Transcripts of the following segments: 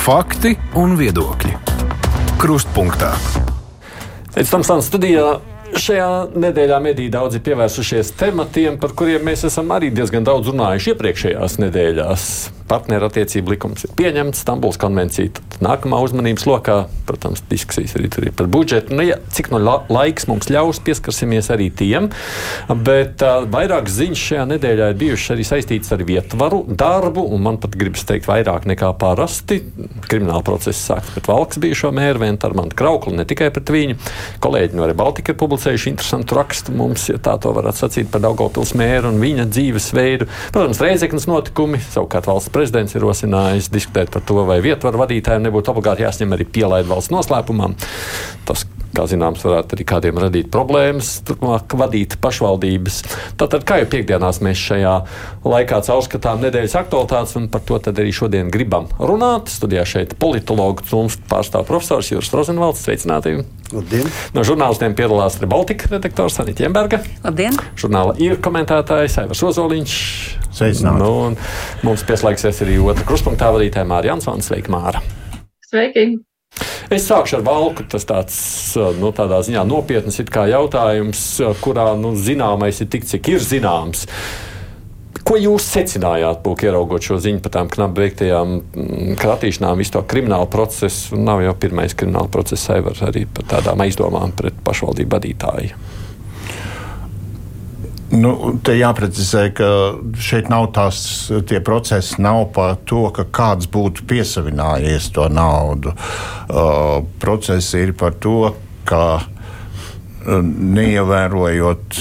Fakti un viedokļi. Krustpunktā. Pēc tam stāstā studijā Šajā nedēļā mediji daudz ir pievērsušies tematiem, par kuriem mēs esam arī diezgan daudz runājuši iepriekšējās nedēļās. Partnerattiecību likums ir pieņemts, Stambuls konvencija. Nākamā uzmanības lokā, protams, diskusijas arī tur ir par budžetu. Nu, ja, cik no la laiks mums ļaus, pieskarsimies arī tiem. Bet uh, vairākas ziņas šajā nedēļā ir bijušas arī saistītas ar vietvaru darbu, un man pat gribas teikt vairāk nekā parasti. Krimināla procesa sākts pret valsts bijušo mēru Ventarmantu Krauklu, ne tikai pret viņu. Kolēģi no Rebaltika ir publicējuši interesantu rakstu mums, ja tā to varētu sacīt par Daugopils mēru un viņa dzīvesveidu. Protams, Reizeknas notikumi, savukārt valsts prezidents ir rosinājis diskutēt par to, vai vietvaru vadītājiem nebūtu obligāti jāsņem arī pielaid valsts noslēpumam. Tas, kā zināms, varētu arī kādiem radīt problēmas, turpmāk vadīt pašvaldības. Tātad, kā jau piekdienās mēs šajā laikā caurskatām nedēļas aktualitātes, un par to arī šodien gribam runāt. Studijā šeit politologu cūms pārstāv profesors Juris Rozenvalds. Sveicināti! Labdien. No žurnālistiem piedalās Rebaltika redaktors Anita Jemberga. Labdien! Žurnāla ir komentētājs Aivars Ozoliņš. Sveicināti! Nu, mums pieslēgsies arī otra kruspunktā vadītāja Māra Jansons. Sveika, Māra! Sveiki! Es sākšu ar valku. Tas tāds nu, ziņā nopietns jautājums, kurā nu, zināmais ir tik, cik ir zināms. Ko jūs secinājāt, būk, ieraugot šo ziņu par tām knapi veiktajām kratīšanām, visu to kriminālu procesu? Nav jau pirmais krimināla process, arī par tādām aizdomām pret pašvaldību vadītāju. Nu, te jāprecizē, ka šeit nav tās tie procesi, nav par to, ka kāds būtu piesavinājies to naudu. Uh, procesi ir par to, ka neievērojot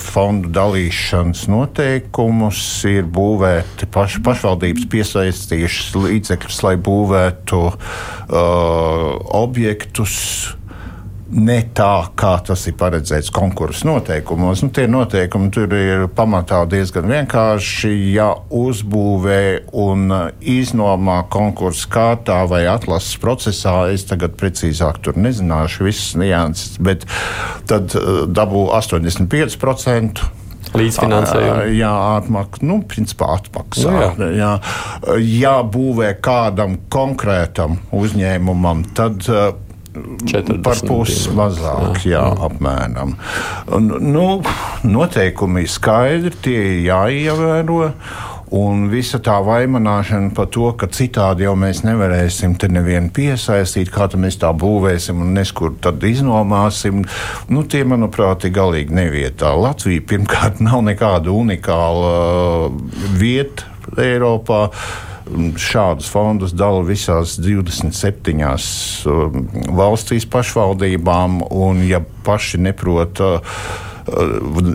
fondu dalīšanas noteikumus, ir būvēti paš, pašvaldības piesaistījušas līdzekļus, lai būvētu uh, objektus ne tā, kā tas ir paredzēts konkursu noteikumos. Nu, tie noteikumi tur ir pamatā diezgan vienkārši. Ja uzbūvē un iznomā konkursu kārtā vai atlases procesā, es tagad precīzāk tur nezināšu visas nianses, bet tad uh, dabū 85%. Līdzfinansējumu. Jā, atmaksā, nu, principā atmaksā. Nu, jā. Jā. Ja būvē kādam konkrētam uzņēmumam, tad uh, 40 par pusi mazāk, jā, jā, apmēram. Un, nu, noteikumi skaidri, tie ir jāievēro. Un visa tā vaimanāšana par to, ka citādi jau mēs nevarēsim te nevienu piesaistīt, kā mēs tā būvēsim un neskur tad iznomāsim, nu, tie, manuprāt, ir galīgi nevietā. Latvija pirmkārt nav nekāda unikāla vieta Eiropā. Šādus fondus dala visās 27 um, valstīs pašvaldībām, un ja paši neprot uh,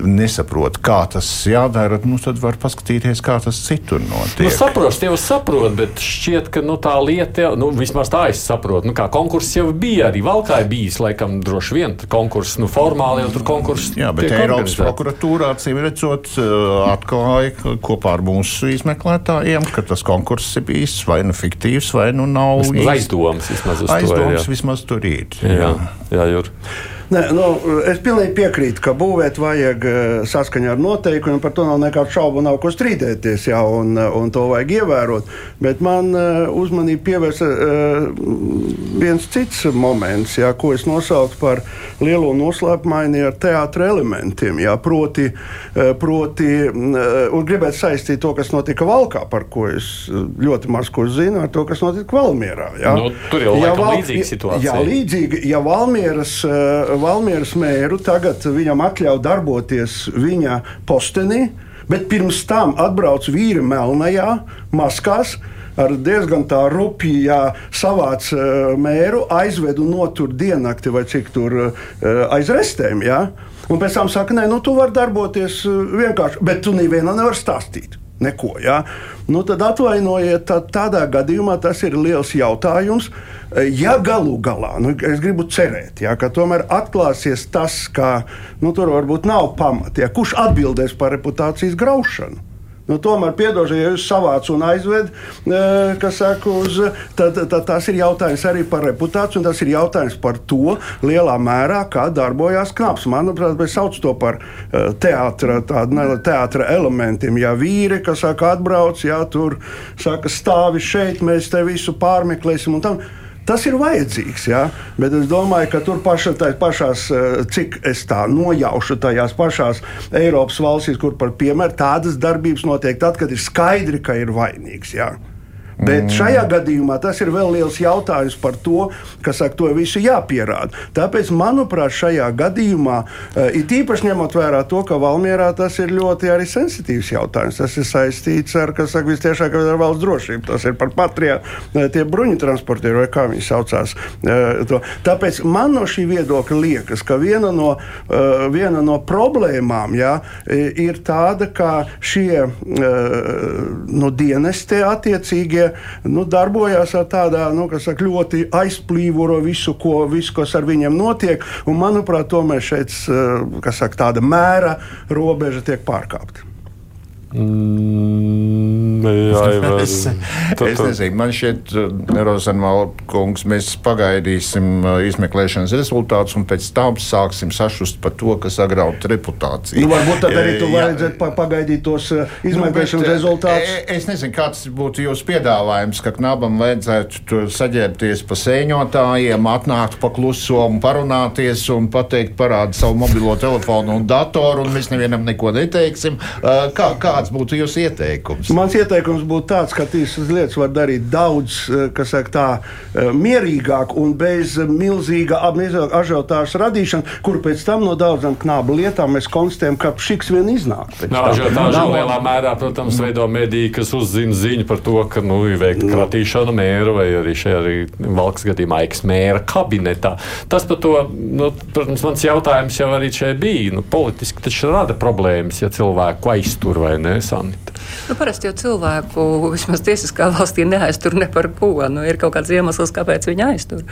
nesaprot, kā tas jādara, nu, tad var paskatīties, kā tas citur notiek. Nu, saprotu, jau saprotu, bet šķiet, ka nu, tā lieta, nu, vismaz tā es saprotu, nu, kā konkurss jau bija, arī Valkā bijis, laikam, droši vien konkurss, nu, formāli jau tur konkurss. Jā, bet Eiropas prokuratūrā, acīm redzot, atklāja kopā ar mūsu izmeklētājiem, ka tas konkurss ir bijis vai nu fiktīvs, vai nu nav. Vismaz aizdomas vismaz uz aizdomas to. Jā. vismaz tur ir. Jā, jā, jā Jur. Nē, nu, es pilnīgi piekrītu, ka būvēt vajag eh, saskaņā ar noteikumiem. Par to nav nekādu šaubu, nav ko strīdēties, jā, un, eh, un to vajag ievērot. Bet man uh, uzmanību pievērsa viens cits moments, jā, ko es nosaucu par lielo noslēpumaini ar teātra elementiem. Jā, proti, proti uh, gribētu saistīt to, kas notika Valkā, par ko es ļoti maz ko zinu, ar to, kas notika Valmierā. Jā. Nu, tur jau ir līdzīga situācija. Jā, līdzīgi, ja Valmieras uh, Valmieras mēru, tagad viņam atļauj darboties viņa postenī, bet pirms tam atbrauc vīri melnajā maskās ar diezgan tā rupjā savāc uh, mēru, aizved un notur diennakti vai cik tur uh, aiz restēm. Ja? Un pēc tam saka, nē, nu tu vari darboties uh, vienkārši, bet tu nevienam nevari stāstīt. Neko, ja? nu, tad atvainojiet, tad tādā gadījumā tas ir liels jautājums. Ja galu galā, nu, es gribu cerēt, ja, ka tomēr atklāsies tas, ka nu, tur varbūt nav pamata, ja, kurš atbildēs par reputācijas graušanu. Nu, tomēr, piedošana, ja jūs savāc un aizved, kas saka, uz, tad, tad tas ir jautājums arī par reputāciju, un tas ir jautājums par to lielā mērā, kā darbojās knaps. Manuprāt, mēs saucam to par teātra, tādu, teātra elementiem. Ja vīri, kas saka, atbrauc, ja tur saka, stāvi šeit, mēs te visu pārmeklēsim un tam. Tas ir vajadzīgs, jā, bet es domāju, ka tur paša, pašās, eh, cik es tā nojaušu, tajās pašās Eiropas valstīs, kur par piemēru tādas darbības notiek tad, kad ir skaidri, ka ir vainīgs. Jā. Bet šajā gadījumā tas ir vēl liels jautājums par to, kas saka, to visu jāpierāda. Tāpēc, manuprāt, šajā gadījumā, eh, it īpaši ņemot vērā to, ka Valmjerā tas ir ļoti arī sensitīvs jautājums. Tas ir saistīts ar, kas saka, visciešāk ar valsts drošību. Tas ir par patrijā, eh, tie bruņu transportieri, vai kā viņi saucās. Eh, Tāpēc man no šī viedokļa liekas, ka viena no, viena no problēmām jā, ir tāda, ka šie nu, dienesti attiecīgie nu, darbojās ar tādā nu, saka, ļoti aizplīvuro visu, ko, visu, kas ar viņiem notiek. Un, manuprāt, tomēr šeit eh, saka, tāda mēra robeža tiek pārkāpta. Mm, jā, es, es nezinu, man šķiet, uh, Rozenvalda kungs, mēs pagaidīsim uh, izmeklēšanas rezultātus un pēc tam sāksim sašust par to, kas agrauj reputāciju. Nu, varbūt tad arī tu vajadzētu pagaidīt tos uh, izmeklēšanas nu, rezultātus. E, es nezinu, kāds būtu jūsu piedāvājums, ka knabam vajadzētu saģērbties pa sēņotājiem, atnākt pa kluso un parunāties un pateikt, parāda savu mobilo telefonu un datoru, un mēs nevienam neko neteiksim. Kā, kā kāds būtu jūsu ieteikums? Mans ieteikums būtu tāds, ka šīs lietas var darīt daudz, eh, kas saka, tā eh, mierīgāk un bez milzīga ažiotāžas radīšanas, kur pēc tam no daudzām knābu lietām mēs konstatējam, ka šiks vien iznāk. No, ažiotāža lielā mērā, protams, veido mediji, kas uzzina ziņu par to, ka nu, ir veikta kratīšana mēra vai arī šajā arī valks gadījumā eksmēra kabinetā. Tas par to, nu, protams, mans jautājums jau arī šeit bija. Nu, politiski taču rada problēmas, ja cilvēku aiztur vai ne. Sanita? Nu, parasti jau cilvēku vismaz tiesiskā valstī neaiztur ne par ko. Nu, ir kaut kāds iemesls, kāpēc viņi aiztur.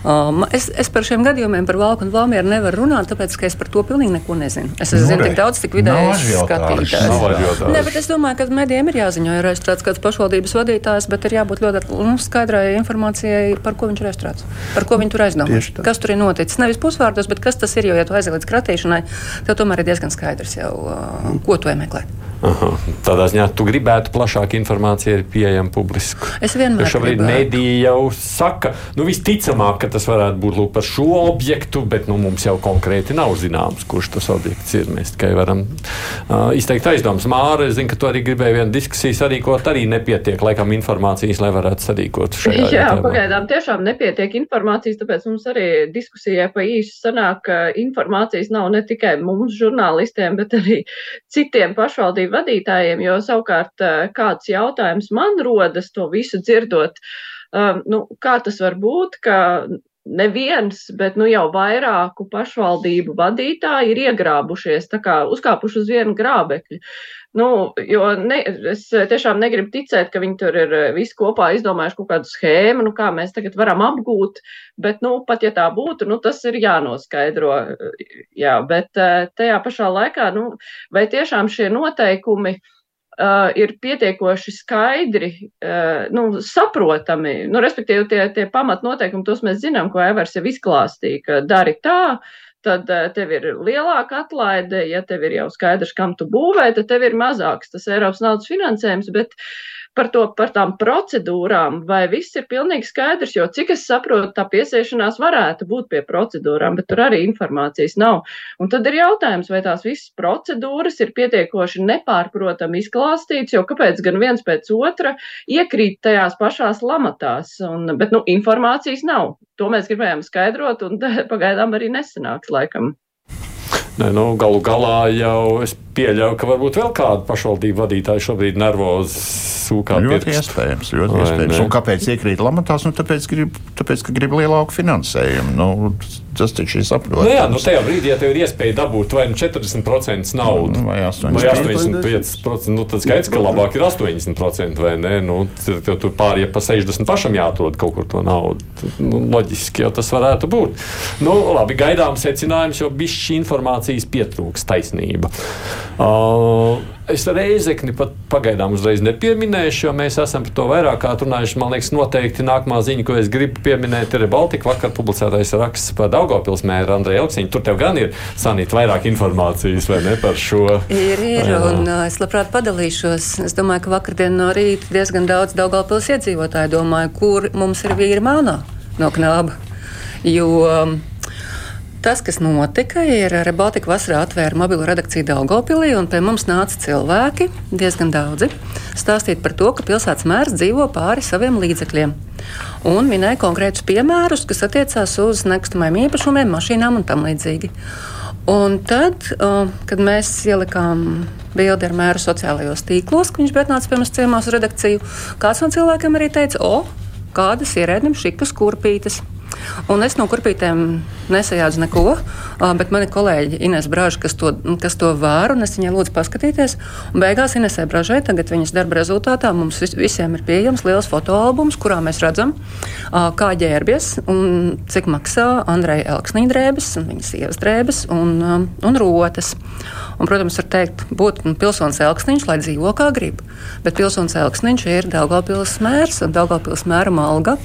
Um, es, es par šiem gadījumiem, par Valku un Valmieru nevaru runāt, tāpēc, ka es par to pilnīgi neko nezinu. Es no, nu, zinu tik daudz, cik vidēji skatītājs. Nē, bet es domāju, ka medijiem ir jāziņo, ir aizstrādāts kāds pašvaldības vadītājs, bet ir jābūt ļoti nu, skaidrai informācijai, par ko viņš ir aizstrādāts, par ko viņi tur aizdomājas. Kas tur ir noticis? Nevis pusvārdos, bet kas tas ir, jo, ja tu aiziet līdz kratīšanai, tad tomēr ir diezgan skaidrs jau, uh, ko tu meklē. Aha. Tādā ziņā tu gribētu plašāku informāciju ir pieejama publiski. Es vienmēr. Jo šobrīd mediji jau saka, nu visticamāk, ka tas varētu būt lūk par šo objektu, bet nu, mums jau konkrēti nav zināms, kurš tas objekts ir. Mēs tikai varam uh, izteikt aizdomas. Māra, es zinu, ka tu arī gribēji vienu diskusiju sarīkot, arī nepietiek laikam informācijas, lai varētu sarīkot šajā Jā, jautājumā. pagaidām tiešām nepietiek informācijas, tāpēc mums arī diskusijai pa īsu sanāk, ka informācijas nav ne tikai mums žurnālistiem, bet arī citiem pašvaldību vadītājiem, jo savukārt eh, kāds jautājums man rodas to visu dzirdot, um, nu, kā tas var būt, ka neviens, bet nu jau vairāku pašvaldību vadītāji ir iegrābušies, tā kā uzkāpuši uz vienu grābekļu. Nu, jo ne, es tiešām negribu ticēt, ka viņi tur ir visi kopā izdomājuši kaut kādu schēmu, nu, kā mēs tagad varam apgūt, bet, nu, pat ja tā būtu, nu, tas ir jānoskaidro. Jā, bet tajā pašā laikā, nu, vai tiešām šie noteikumi uh, ir pietiekoši skaidri, uh, nu, saprotami, nu, respektīvi tie, tie pamatnoteikumi, tos mēs zinām, ko Evers jau izklāstīja, ka dari tā, tad eh, tev ir lielāka atlaide, ja tev ir jau skaidrs, kam tu būvē, tad tev ir mazāks tas Eiropas naudas finansējums, bet par, to, par tām procedūrām, vai viss ir pilnīgi skaidrs, jo cik es saprotu, tā piesiešanās varētu būt pie procedūrām, bet tur arī informācijas nav. Un tad ir jautājums, vai tās visas procedūras ir pietiekoši nepārprotami izklāstītas, jo kāpēc gan viens pēc otra iekrīt tajās pašās lamatās, un, bet nu, informācijas nav. To mēs gribējām skaidrot, un pagaidām arī nesanāks laikam. Ne, nu, galu galā jau es pieļauju, ka varbūt vēl kāda pašvaldība vadītāja šobrīd nervozi sūkā. Ļoti pirkst. iespējams, ļoti Vai iespējams. Ne? Un kāpēc iekrīt lamatās? Nu, tāpēc, grib, tāpēc, ka grib lielāku finansējumu. Nu, tas taču ir saprotams. Nu, jā, nu tajā brīdī, ja tev ir iespēja dabūt vai nu 40% naudu, nu, vai 85%, vai 85% nu, tad skaidrs, ka labāk ir 80% vai ne. Nu, tev tur pāri ja pa 60 pašam jāatrod kaut kur to naudu. Nu, loģiski jau tas varētu būt. Nu, labi, gaidām secinājums, jo bišķi informācijas pietrūks taisnība. Uh, Es reizekni pat pagaidām uzreiz nepieminēšu, jo mēs esam par to vairāk kā runājuši. Man liekas, noteikti nākamā ziņa, ko es gribu pieminēt, ir Baltika vakar publicētais raksts par Daugopils mēru Andreju Elksiņu. Tur tev gan ir sanīt vairāk informācijas, vai ne, par šo? Ir, ir, un uh, es labprāt padalīšos. Es domāju, ka vakardien no rīta diezgan daudz Daugopils iedzīvotāju domāju, kur mums ir vīri melnā no knāba. Jo um, Tas, kas notika, ir Rebaltika vasarā atvēra mobilo redakciju Daugopilī, un pie mums nāca cilvēki, diezgan daudzi, stāstīt par to, ka pilsētas mērs dzīvo pāri saviem līdzekļiem. Un minēja konkrētus piemērus, kas attiecās uz nekustamajiem īpašumiem, mašīnām un tam līdzīgi. Un tad, kad mēs ielikām bildi ar mēru sociālajos tīklos, ka viņš atnācis pie mums ciemos redakciju, kāds no cilvēkiem arī teica, o, kādas ierēdnim šikas kurpītes. Un es no kurpītēm nesajādzu neko, bet mani kolēģi Ines Brāža, kas to, kas to vēro, un es viņai lūdzu paskatīties. Un beigās Inesē Brāžai tagad viņas darba rezultātā mums vis, visiem ir pieejams liels fotoalbums, kurā mēs redzam, kā ģērbies un cik maksā Andreja Elksniņa drēbes, viņas sievas drēbes un, un rotas. Un, protams, var teikt, būt pilsonis Elksniņš, lai dzīvo kā grib. Bet pilsonis Elksniņš ir Daugavpils mērs un Daugavpils mēra alga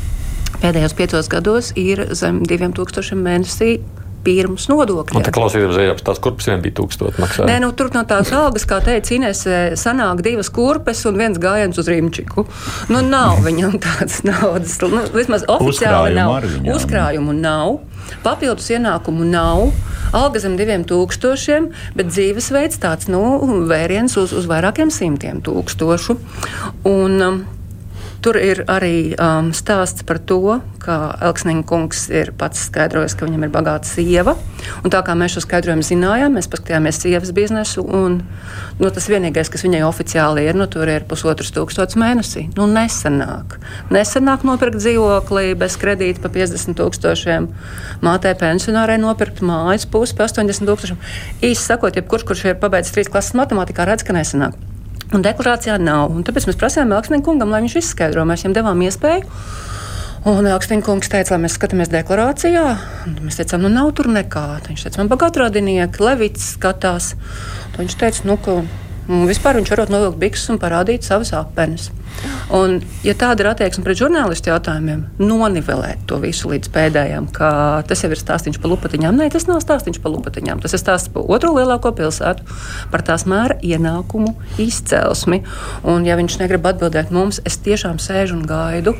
pēdējos piecos gados ir zem 2000 mēnesī pirms nodokļiem. Tā klausījās, ka tās kurpes vien bija tūkstoši maksājumi. Nē, nu, tur no tās algas, kā teica Inês, sanāk divas kurpes un viens gājiens uz Rīmčiku. Nu, nav viņam tādas naudas. Nu, vismaz oficiāli nav. Uzkrājumu nav. Papildus ienākumu nav, alga zem diviem tūkstošiem, bet dzīvesveids tāds nu, vēriens uz, uz vairākiem simtiem tūkstošu. Un, um, Tur ir arī um, stāsts par to, ka Elksniņa kungs ir pats skaidrojis, ka viņam ir bagāta sieva. Tā kā mēs šo skaidrojumu zinājām, mēs paskatījāmies sievas biznesu. Un, nu, tas vienīgais, kas viņai oficiāli ir, nu, tur ir pusotrs tūkstots mēnesī. Nu, nesenāk. Nesenāk nopirkt dzīvokli bez kredīta pa 50 tūkstošiem. Mātei pensionārai nopirkt mājas pusi pa 80 tūkstošiem. Īsi sakot, jebkurš, kurš ir pabeidzis trīs klases matemātikā, redz, ka nesenāk. Un deklarācijā nav. Un tāpēc mēs prasījām Elksniņa kungam, lai viņš izskaidro. Mēs viņam devām iespēju. Un kungs teica, lai mēs skatāmies deklarācijā. Mēs teicām, nu nav tur nekā. Viņš teica, man bagātradinieki, Levits skatās. Un viņš teica, nu, ka Un vispār viņš varētu novilkt bikses un parādīt savas apenes. Un, ja tāda ir attieksme pret žurnālistu jautājumiem, nonivelēt to visu līdz pēdējiem, ka tas jau ir stāstījums par lupatiņām. Nē, tas nav stāstījums par lupatiņām. Tas ir stāsts par otro lielāko pilsētu, par tās mēra ienākumu izcelsmi. Un, ja viņš negrib atbildēt mums, es tiešām sēžu un gaidu.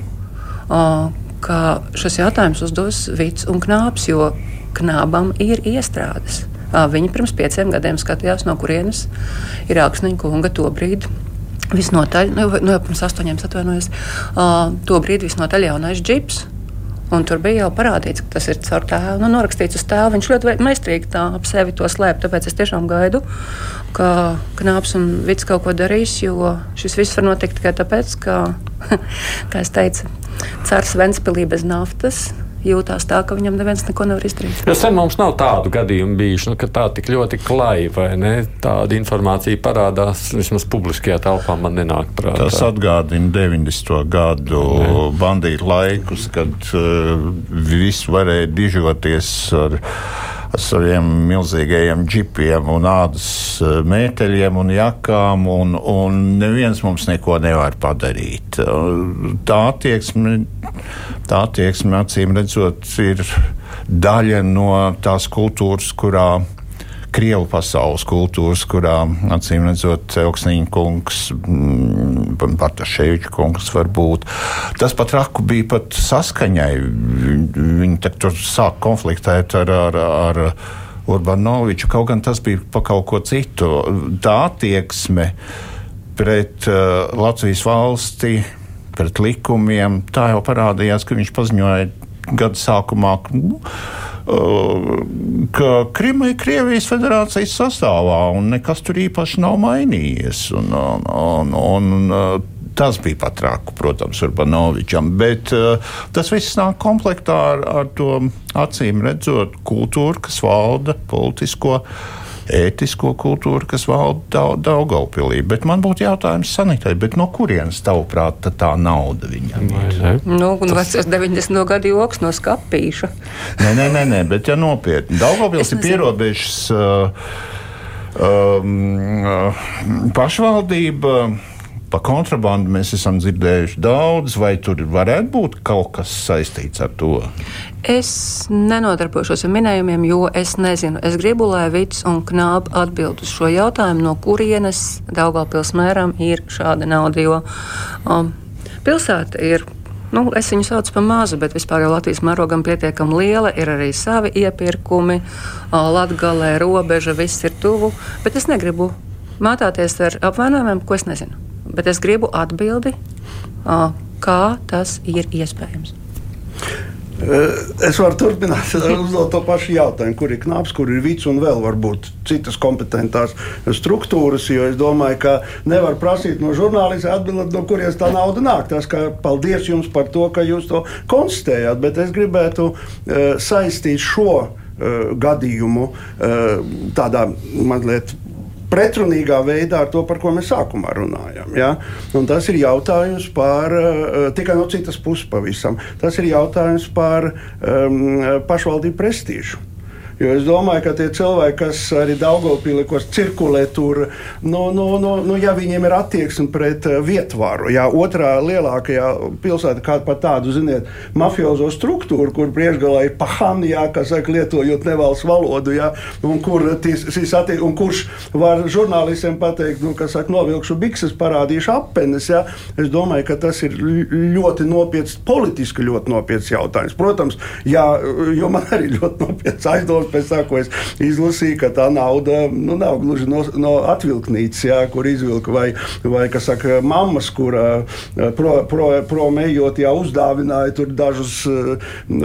Uh, ka šis jautājums uzdos Vits un Knāps, jo Knābam ir iestrādes. Viņi pirms pieciem gadiem skatījās, no kurienes ir Augsniņa kunga to brīdi. Visnotaļ, nu, nu jau pirms astoņiem atvainojos, uh, to brīdi visnotaļ jaunais džips. Un tur bija jau parādīts, ka tas ir caur tēvu. Nu, norakstīts uz tēvu. Viņš ļoti meistarīgi tā ap sevi to slēp. Tāpēc es tiešām gaidu, ka Knāps un Vits kaut ko darīs. Jo šis viss var notikt tikai tāpēc, ka, kā es teicu, cars Ventspīlī bez naftas jūtās tā, ka viņam neviens neko nevar izdarīt. Jo sen mums nav tādu gadījumu bijuši, nu, ka tā tik ļoti klāja, vai ne? Tāda informācija parādās vismaz publiskajā telpā, man nenāk prātā. Tas atgādina 90. gadu ne. bandītu laikus, kad uh, viss varēja dižoties ar ar saviem milzīgajiem džipiem un ādas eh, mēteļiem un jakām, un, un neviens mums neko nevar padarīt. Tā attieksme, tā attieksme acīm redzot, ir daļa no tās kultūras, kurā Krievu pasaules kultūras, kurā acīm redzot, Elksniņa kungs, mm, Bartaševiča kungs var būt. Tas pat raku bija pat saskaņai. Viņi tur sāk konfliktēt ar, ar, ar Urbanoviču, kaut gan tas bija pa kaut ko citu. Tā attieksme pret uh, Latvijas valsti, pret likumiem, tā jau parādījās, ka viņš paziņoja gada sākumā. Nu, ka Krima ir Krievijas federācijas sastāvā un nekas tur īpaši nav mainījies. Un, un, un, un, Tas bija pat rāku, protams, Urbanovičam, bet uh, tas viss nāk komplektā ar, ar to acīm redzot kultūru, kas valda politisko uh, ētisko kultūru, kas valda Daugaupilī. Bet man būtu jautājums sanitai, no kurienes tavuprāt tā, nauda viņam ir? Nu, un Tas... vecais 90. gadu joks no skapīša. nē, nē, nē, nē, bet ja nopietni. Daugaupils ir pierobežas. Uh, Um, pašvaldība. Par kontrabandu mēs esam dzirdējuši daudz, vai tur varētu būt kaut kas saistīts ar to? Es nenodarbošos ar minējumiem, jo es nezinu. Es gribu, lai Vits un Knāba atbild uz šo jautājumu, no kurienes Daugavpils mēram ir šāda nauda. Jo um, pilsēta ir Nu, es viņu saucu par mazu, bet vispār jau Latvijas mērogam pietiekami liela. Ir arī savi iepirkumi, latgalē, robeža, viss ir tuvu. Bet es negribu mātāties ar apvainojumiem, ko es nezinu. Bet es gribu atbildi, kā tas ir iespējams. Es varu turpināt uzdot to pašu jautājumu, kur ir knaps, kur ir vits un vēl varbūt citas kompetentās struktūras. Jo es domāju, ka nevar prasīt no žurnālista atbildēt, no kurienes tā nauda nāk. Tas kā paldies jums par to, ka jūs to konstatējāt, bet es gribētu saistīt šo gadījumu tādā mazliet pretrunīgā veidā ar to, par ko mēs sākumā runājam. Ja? Un tas ir jautājums par uh, tikai no citas puses pavisam. Tas ir jautājums par um, pašvaldību prestīžu. Jo es domāju, ka tie cilvēki, kas arī Daugopīlikos cirkulē tur, nu, nu, nu, nu, ja viņiem ir attieksme pret uh, vietvaru, jā, otrā lielākajā pilsētā, kāda pat tādu, ziniet, mafiozo struktūru, kur priekšgalā ir pahani, jā, kas saka, lietojot nevalsts valodu, jā, un, kur tis, attiek, un kurš var žurnālistiem pateikt, nu, kas saka, novilkšu bikses, parādīšu apenes, jā, es domāju, ka tas ir ļoti nopietns, politiski ļoti nopietns jautājums. Protams, jā, jo man arī ļoti nopietns aizdoms daudz pēc tā, ko es izlasīju, ka tā nauda nu, nav gluži no, no atvilknīcas, jā, kur izvilka, vai, vai kas saka, mammas, kur pro, pro, promējot, jā, uzdāvināja tur dažus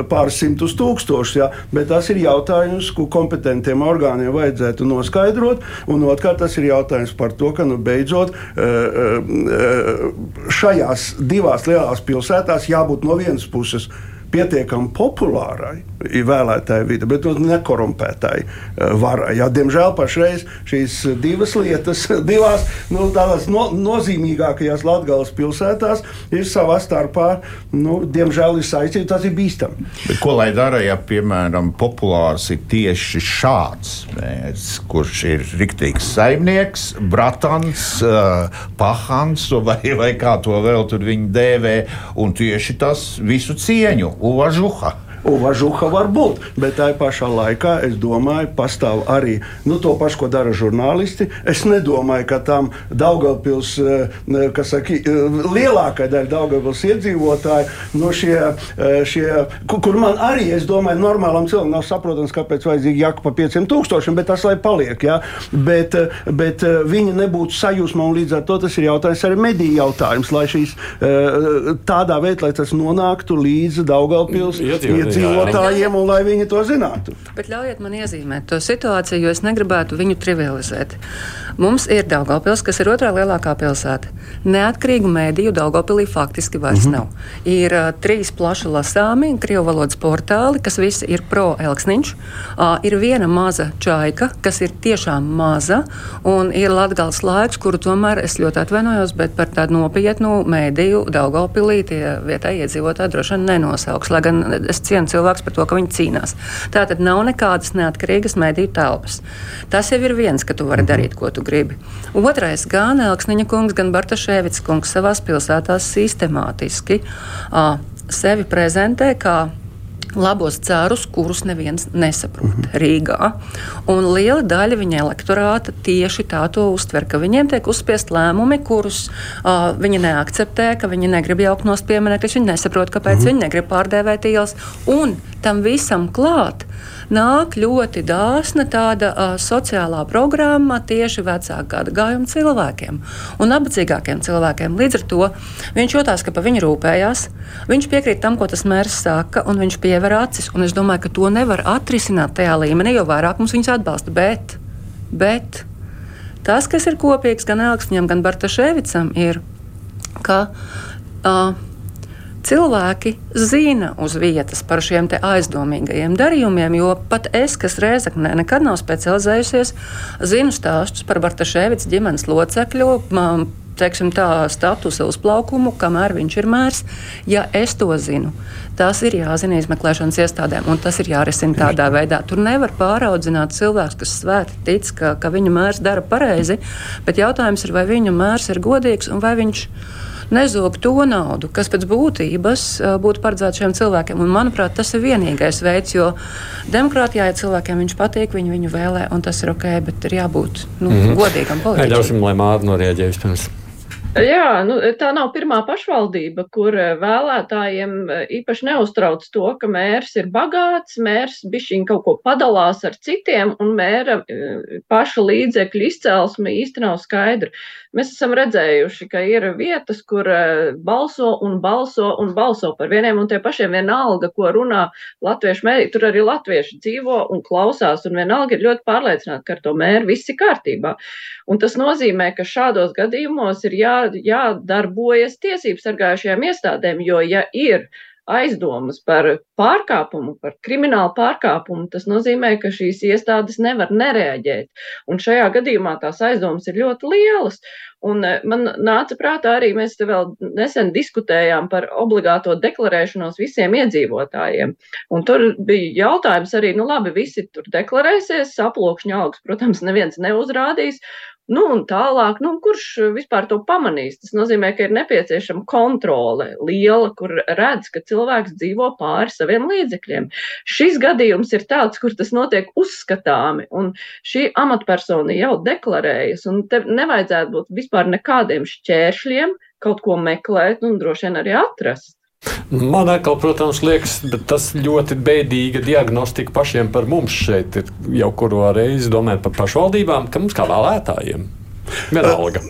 pāris simtus tūkstošus. Jā, bet tas ir jautājums, ko kompetentiem orgāniem vajadzētu noskaidrot. Un otrkārt, tas ir jautājums par to, ka nu, beidzot šajās divās lielās pilsētās jābūt no vienas puses pietiekami populārai vēlētāju vidi, bet nekorumpētāji eh, varai. Ja, diemžēl pašreiz šīs divas lietas, divās nu, tādās no, nozīmīgākajās Latvijas pilsētās, ir savā starpā, nu, diemžēl, ir saistīti. Tas ir bīstami. Bet ko lai dara, ja, piemēram, populārs ir tieši šāds mērķis, kurš ir riktīgs saimnieks, bratans, uh, pahans vai, vai kā to vēl tur viņi dēvē, un tieši tas visu cieņu, uvažuha. Uvažuha var būt, bet tā pašā laikā es domāju, pastāv arī nu, to pašu, ko dara žurnālisti. Es nedomāju, ka tam Daugavpils, eh, kas saka, eh, lielākā daļa Daugavpils iedzīvotāji, no šie, eh, šie, kur man arī, es domāju, normālam cilvēkam nav saprotams, kāpēc vajadzīgi jaka pa pieciem tūkstošiem, bet tas lai paliek. Ja? Bet, bet viņi nebūtu sajūsmā un līdz ar to tas ir jautājums arī mediju jautājums, lai šīs tādā veidā, lai tas nonāktu līdz Daugavpils iedzīvotājiem, un lai viņi to zinātu. Bet ļaujiet man iezīmēt to situāciju, jo es negribētu viņu trivializēt. Mums ir Daugopils, kas ir otrā lielākā pilsēta. Neatkarīgu mēdīju Daugopilī faktiski vairs mm -hmm. nav. Ir uh, trīs plaši lasāmi krievu valodas portāli, kas visi ir pro-elksniņš. Uh, ir viena maza čaika, kas ir tiešām maza, un ir Latgals laiks, kuru tomēr es ļoti atvainojos, bet par tādu nopietnu mēdīju Daugopilī tie vietējie iedzīvotāji droši vien nenosauks, lai gan es cienu cilvēks par to, ka viņi cīnās. Tā tad nav nekādas neatkarīgas mediju telpas. Tas jau ir viens, ka tu vari mhm. darīt, ko tu gribi. Otrais, gan Elksniņa kungs, gan Bartaševits kungs savās pilsētās sistemātiski uh, sevi prezentē kā labos cērus, kurus neviens nesaprot mm -hmm. Rīgā. Un liela daļa viņa elektorāta tieši tā to uztver, ka viņiem tiek uzspiest lēmumi, kurus uh, viņi neakceptē, ka viņi negrib jaukt nost pieminekļus, viņi nesaprot, kāpēc mm -hmm. viņi negrib pārdēvēt ielas. Un tam visam klāt nāk ļoti dāsna tāda uh, sociālā programma tieši vecāku gadu gājumu cilvēkiem un nabadzīgākiem cilvēkiem. Līdz ar to viņš jūtās, ka par viņu rūpējās, viņš piekrīt tam, ko tas mērs saka, un viņš piever acis. Un es domāju, ka to nevar atrisināt tajā līmenī, jo vairāk mums viņus atbalsta. Bet, bet tas, kas ir kopīgs gan Elksniņam, gan Bartaševicam, ir, ka uh, cilvēki zina uz vietas par šiem aizdomīgajiem darījumiem, jo pat es, kas Rēzaknē nekad nav specializējusies, zinu stāstus par Bartaševics ģimenes locekļu teiksim, tā statusa uzplaukumu, kamēr viņš ir mērs. Ja es to zinu, tas ir jāzina izmeklēšanas iestādēm, un tas ir jārisina tādā veidā. Tur nevar pāraudzināt cilvēks, kas svēti tic, ka, ka viņa mērs dara pareizi, bet jautājums ir, vai viņa mērs ir godīgs un vai viņš nezog to naudu, kas pēc būtības būtu paredzēta šiem cilvēkiem. Un, manuprāt, tas ir vienīgais veids, jo demokrātijā, ja cilvēkiem viņš patīk, viņi viņu vēlē, un tas ir ok, bet ir jābūt nu, mm -hmm. godīgam politiķim. Ļausim, lai Mārta norēģē vispirms. Jā, nu, tā nav pirmā pašvaldība, kur eh, vēlētājiem eh, īpaši neuztrauc to, ka mērs ir bagāts, mērs bišķiņ kaut ko padalās ar citiem, un mēra eh, paša līdzekļu izcelsme īsti nav skaidra. Mēs esam redzējuši, ka ir vietas, kur balso un balso un balso par vieniem un tie pašiem vienalga, ko runā latviešu mēdī. Tur arī latvieši dzīvo un klausās, un vienalga ir ļoti pārliecināti, ka ar to mēru viss ir kārtībā. Un tas nozīmē, ka šādos gadījumos ir jā jā, jādarbojas tiesību sargājušajām iestādēm, jo ja ir aizdomas par pārkāpumu, par kriminālu pārkāpumu, tas nozīmē, ka šīs iestādes nevar nereaģēt. Un šajā gadījumā tās aizdomas ir ļoti lielas. Un eh, man nāca prātā arī, mēs te vēl nesen diskutējām par obligāto deklarēšanos visiem iedzīvotājiem. Un tur bija jautājums arī, nu labi, visi tur deklarēsies, aplokšņa augs, protams, neviens neuzrādīs. Nu, un tālāk, nu, kurš vispār to pamanīs? Tas nozīmē, ka ir nepieciešama kontrole liela, kur redz, ka cilvēks dzīvo pāri saviem līdzekļiem. Šis gadījums ir tāds, kur tas notiek uzskatāmi, un šī amatpersona jau deklarējas, un te nevajadzētu būt vispār nekādiem šķēršļiem kaut ko meklēt un droši vien arī atrast. Man atkal, protams, liekas, tas ļoti bēdīga diagnostika pašiem par mums šeit. Ir jau kuru reizi domājot par pašvaldībām, ka mums kā vēlētājiem. Vienalga.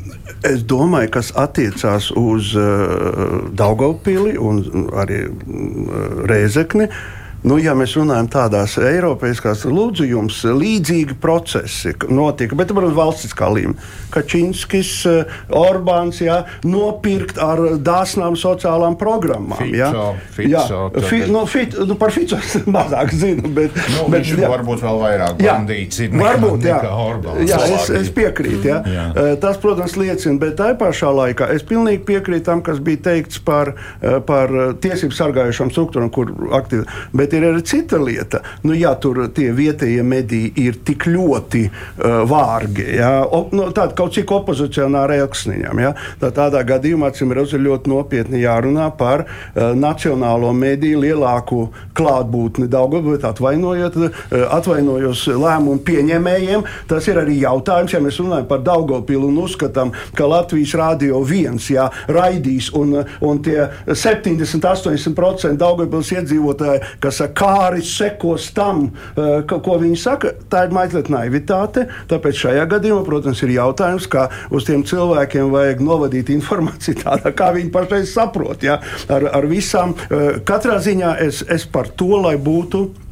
Es domāju, kas attiecās uz uh, Daugopili un arī uh, Rēzekni. Uh, Nu, ja mēs runājam tādās eiropeiskās, lūdzu, jums līdzīgi procesi notika, bet, protams, valstiskā līmenī. Kačinskis, eh, Orbāns, jā, nopirkt ar dāsnām sociālām programmām. Fico, jā, Fico, jā fi, nu, fit, nu, par Fico mazāk zinu, bet, nu, bet viņš jā, varbūt vēl vairāk bandīts ir varbūt, jā, Orbāns. Jā, es, es piekrītu, jā. jā. Eh, tas, protams, liecina, bet tā pašā laikā es pilnīgi piekrītu tam, kas bija teikts par, eh, par tiesību sargājušām struktūrām, kur aktīvi. Bet ir arī cita lieta. Nu, ja tur tie vietējie mediji ir tik ļoti uh, vārgi, ja, op, nu, tāda kaut cik opozicionāra elksniņam, ja, tad tādā gadījumā, acīm redzot, ļoti nopietni jārunā par uh, nacionālo mediju lielāku klātbūtni Daugavpilsē, atvainojot, uh, atvainojos lēmumu pieņēmējiem. Tas ir arī jautājums, ja mēs runājam par Daugavpilu un uzskatām, ka Latvijas Rādio viens ja, raidīs un, un tie 70-80% Daugavpils iedzīvotāji, kas kāris sekos tam, eh, ka, ko viņi saka. Tā ir mazliet naivitāte. Tāpēc šajā gadījumā, protams, ir jautājums, kā uz tiem cilvēkiem vajag novadīt informāciju tādā, kā viņi pašreiz saprot. Ja? Ar, ar visām. Eh, katrā ziņā es, es par to, lai būtu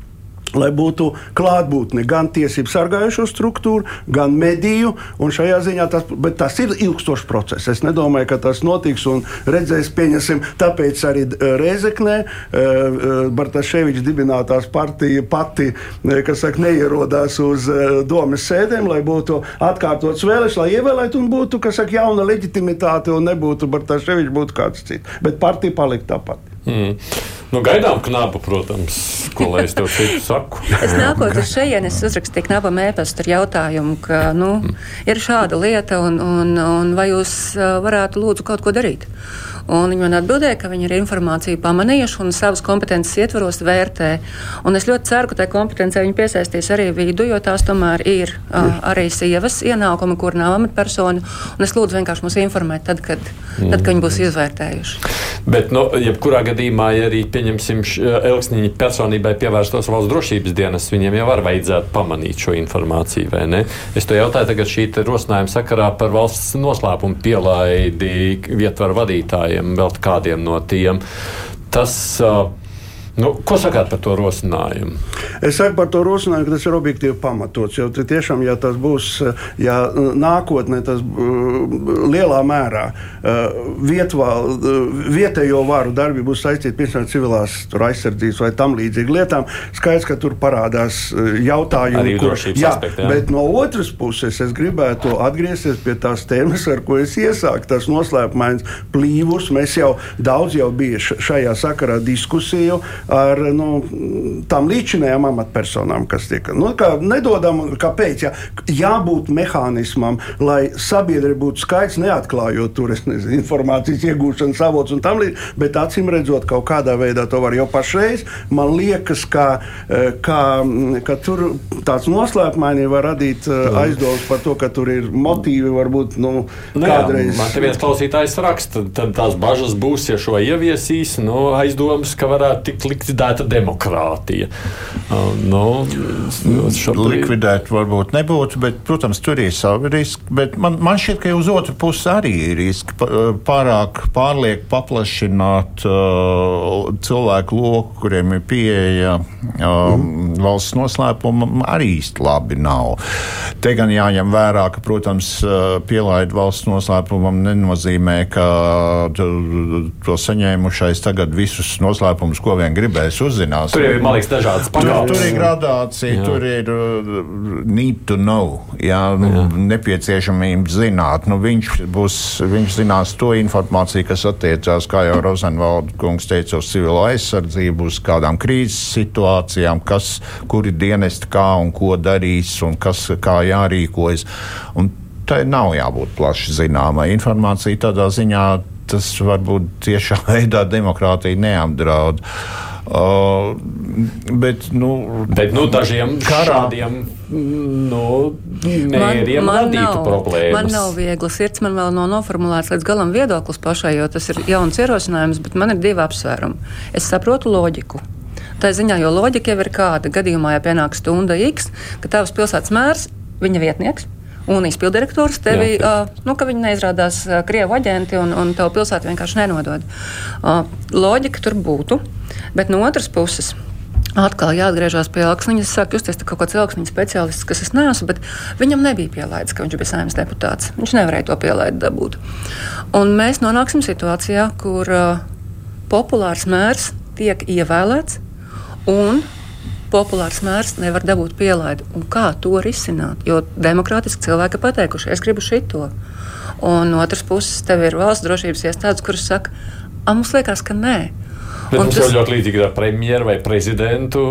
lai būtu klātbūtne gan tiesību sargājušo struktūru, gan mediju. Šajā ziņā tas, tas ir ilgstošs process. Es nedomāju, ka tas notiks un redzēs, pieņemsim, tāpēc arī eh, Reizeknē eh, eh, Bartaševičs dibinātās partija pati, kas saka, neierodās uz domas sēdēm, lai būtu atkārtots vēlēšanas, lai ievēlētu un būtu, kas saka, jauna leģitimitāte un nebūtu Bartaševičs, būtu kāds cits. Bet partija palika tāpat. Mm. Nu, gaidām knapu, protams, ko lai es tev citu saku. es nākot uz šejienes, es uzrakstīju knapam ēpastu ar jautājumu, ka, nu, mm. ir šāda lieta, un, un, un vai jūs varētu lūdzu kaut ko darīt? Un viņi man atbildēja, ka viņi ir informāciju pamanījuši un savas kompetences ietvaros vērtē. Un es ļoti ceru, ka tajā kompetencē viņi piesaistīs arī vidu, jo tās tomēr ir uh, arī sievas ienākumi, kur nav amatpersonu. Un es lūdzu vienkārši mūs informēt, tad, kad, mm. tad, kad viņi būs izvērtējuši. Bet, nu, jebkurā gadījumā, ja arī pieņemsim Elksniņa personībai pievērstos valsts drošības dienas, viņiem jau var vajadzētu pamanīt šo informāciju, vai ne? Es to jautāju tagad šī rosinājuma sakarā par valsts noslēpumu pielaidi ietvaru vadītājiem, vēl kādiem no tiem. Tas, Nu, ko sakāt par to rosinājumu? Es saku par to rosinājumu, ka tas ir objektīvi pamatots. Jo tiešām, ja tas būs ja nākotnē, tas lielā mērā vietvā, vietējo varu darbi būs saistīti piemēram civilās aizsardzības vai tam līdzīgām lietām, skaidrs, ka tur parādās jautājumi, kur, jā, aspekti, jā. bet no otras puses es gribētu atgriezties pie tās tēmas, ar ko es iesāku. Tas noslēpumains plīvurs. Mēs jau daudz jau bija šajā sakarā diskusiju ar nu, tām līdzinējām amatpersonām, kas tiek nu, kā nedodam. Kāpēc? Jā, jābūt mehānismam, lai sabiedrība būtu skaidrs, neatklājot tur nezinu, informācijas iegūšanas avots un tam līdzīgi, bet acīm redzot, kaut kādā veidā to var jau pašreiz. Man liekas, ka, eh, ka, ka tur tāds noslēpumaini var radīt eh, aizdomas par to, ka tur ir motīvi varbūt nu, nu, kādreiz. Man te viens klausītājs raksta, tad tās bažas būs, ja šo ieviesīs, nu, aizdomas, ka varētu tikt likvidēta demokrātija. Uh, nu, šobrīd... Likvidēt varbūt nebūtu, bet, protams, tur ir savi riski. Man, man šķiet, ka uz otru pusi arī ir riski pārāk pārlieku paplašināt uh, cilvēku loku, kuriem ir pieeja uh, mm. valsts noslēpumam, arī īsti labi nav. Te gan jāņem vērā, ka, protams, uh, pielaid valsts noslēpumam nenozīmē, ka to saņēmušais tagad visus noslēpumus, ko vien gribēs uzzināt. Tur ir, liekas, dažādas pakāpes. Tur, tur ir gradācija, jā. tur ir uh, need to know, jā, nu, jā. nepieciešamība zināt. Nu, viņš, būs, viņš zinās to informāciju, kas attiecās, kā jau Rozenvalda kungs teica, uz civilo aizsardzību, uz kādām krīzes situācijām, kas, kuri dienesti kā un ko darīs un kas, kā jārīkojas. Un tai nav jābūt plaši zināmai informācijai tādā ziņā tas varbūt tiešā veidā demokrātiju neapdraud. Uh, bet, nu, bet nu, dažiem karā, šādiem nu, mēriem man, man radītu nav, problēmas. Man nav viegli sirds, man vēl nav noformulēts līdz galam viedoklis pašai, jo tas ir jauns ierosinājums, bet man ir divi apsvērumi. Es saprotu loģiku. Tā ziņā, jo loģika jau ir kāda gadījumā, ja pienāk stunda X, ka tavs pilsētas mērs, viņa vietnieks, un izpildirektors tevi, Jā, uh, nu, ka viņi neizrādās uh, krievu aģenti un, un tev pilsētu vienkārši nenodod. Uh, loģika tur būtu, bet no otras puses. Atkal jāatgriežas pie Alksniņa. Es saku, jūs esat kaut kāds Alksniņa speciālists, kas es neesmu, bet viņam nebija pielaids, ka viņš bija saimnes deputāts. Viņš nevarēja to pielaidu dabūt. Un mēs nonāksim situācijā, kur uh, populārs mērs tiek ievēlēts un populārs mērs nevar dabūt pielaidi. Un kā to risināt? Jo demokrātiski cilvēki pateikuši, es gribu šito. Un no otras puses, tev ir valsts drošības iestādes, kuras saka, mums liekas, ka nē. Bet mums tas... jau ļoti līdzīgi ar premjeru vai prezidentu.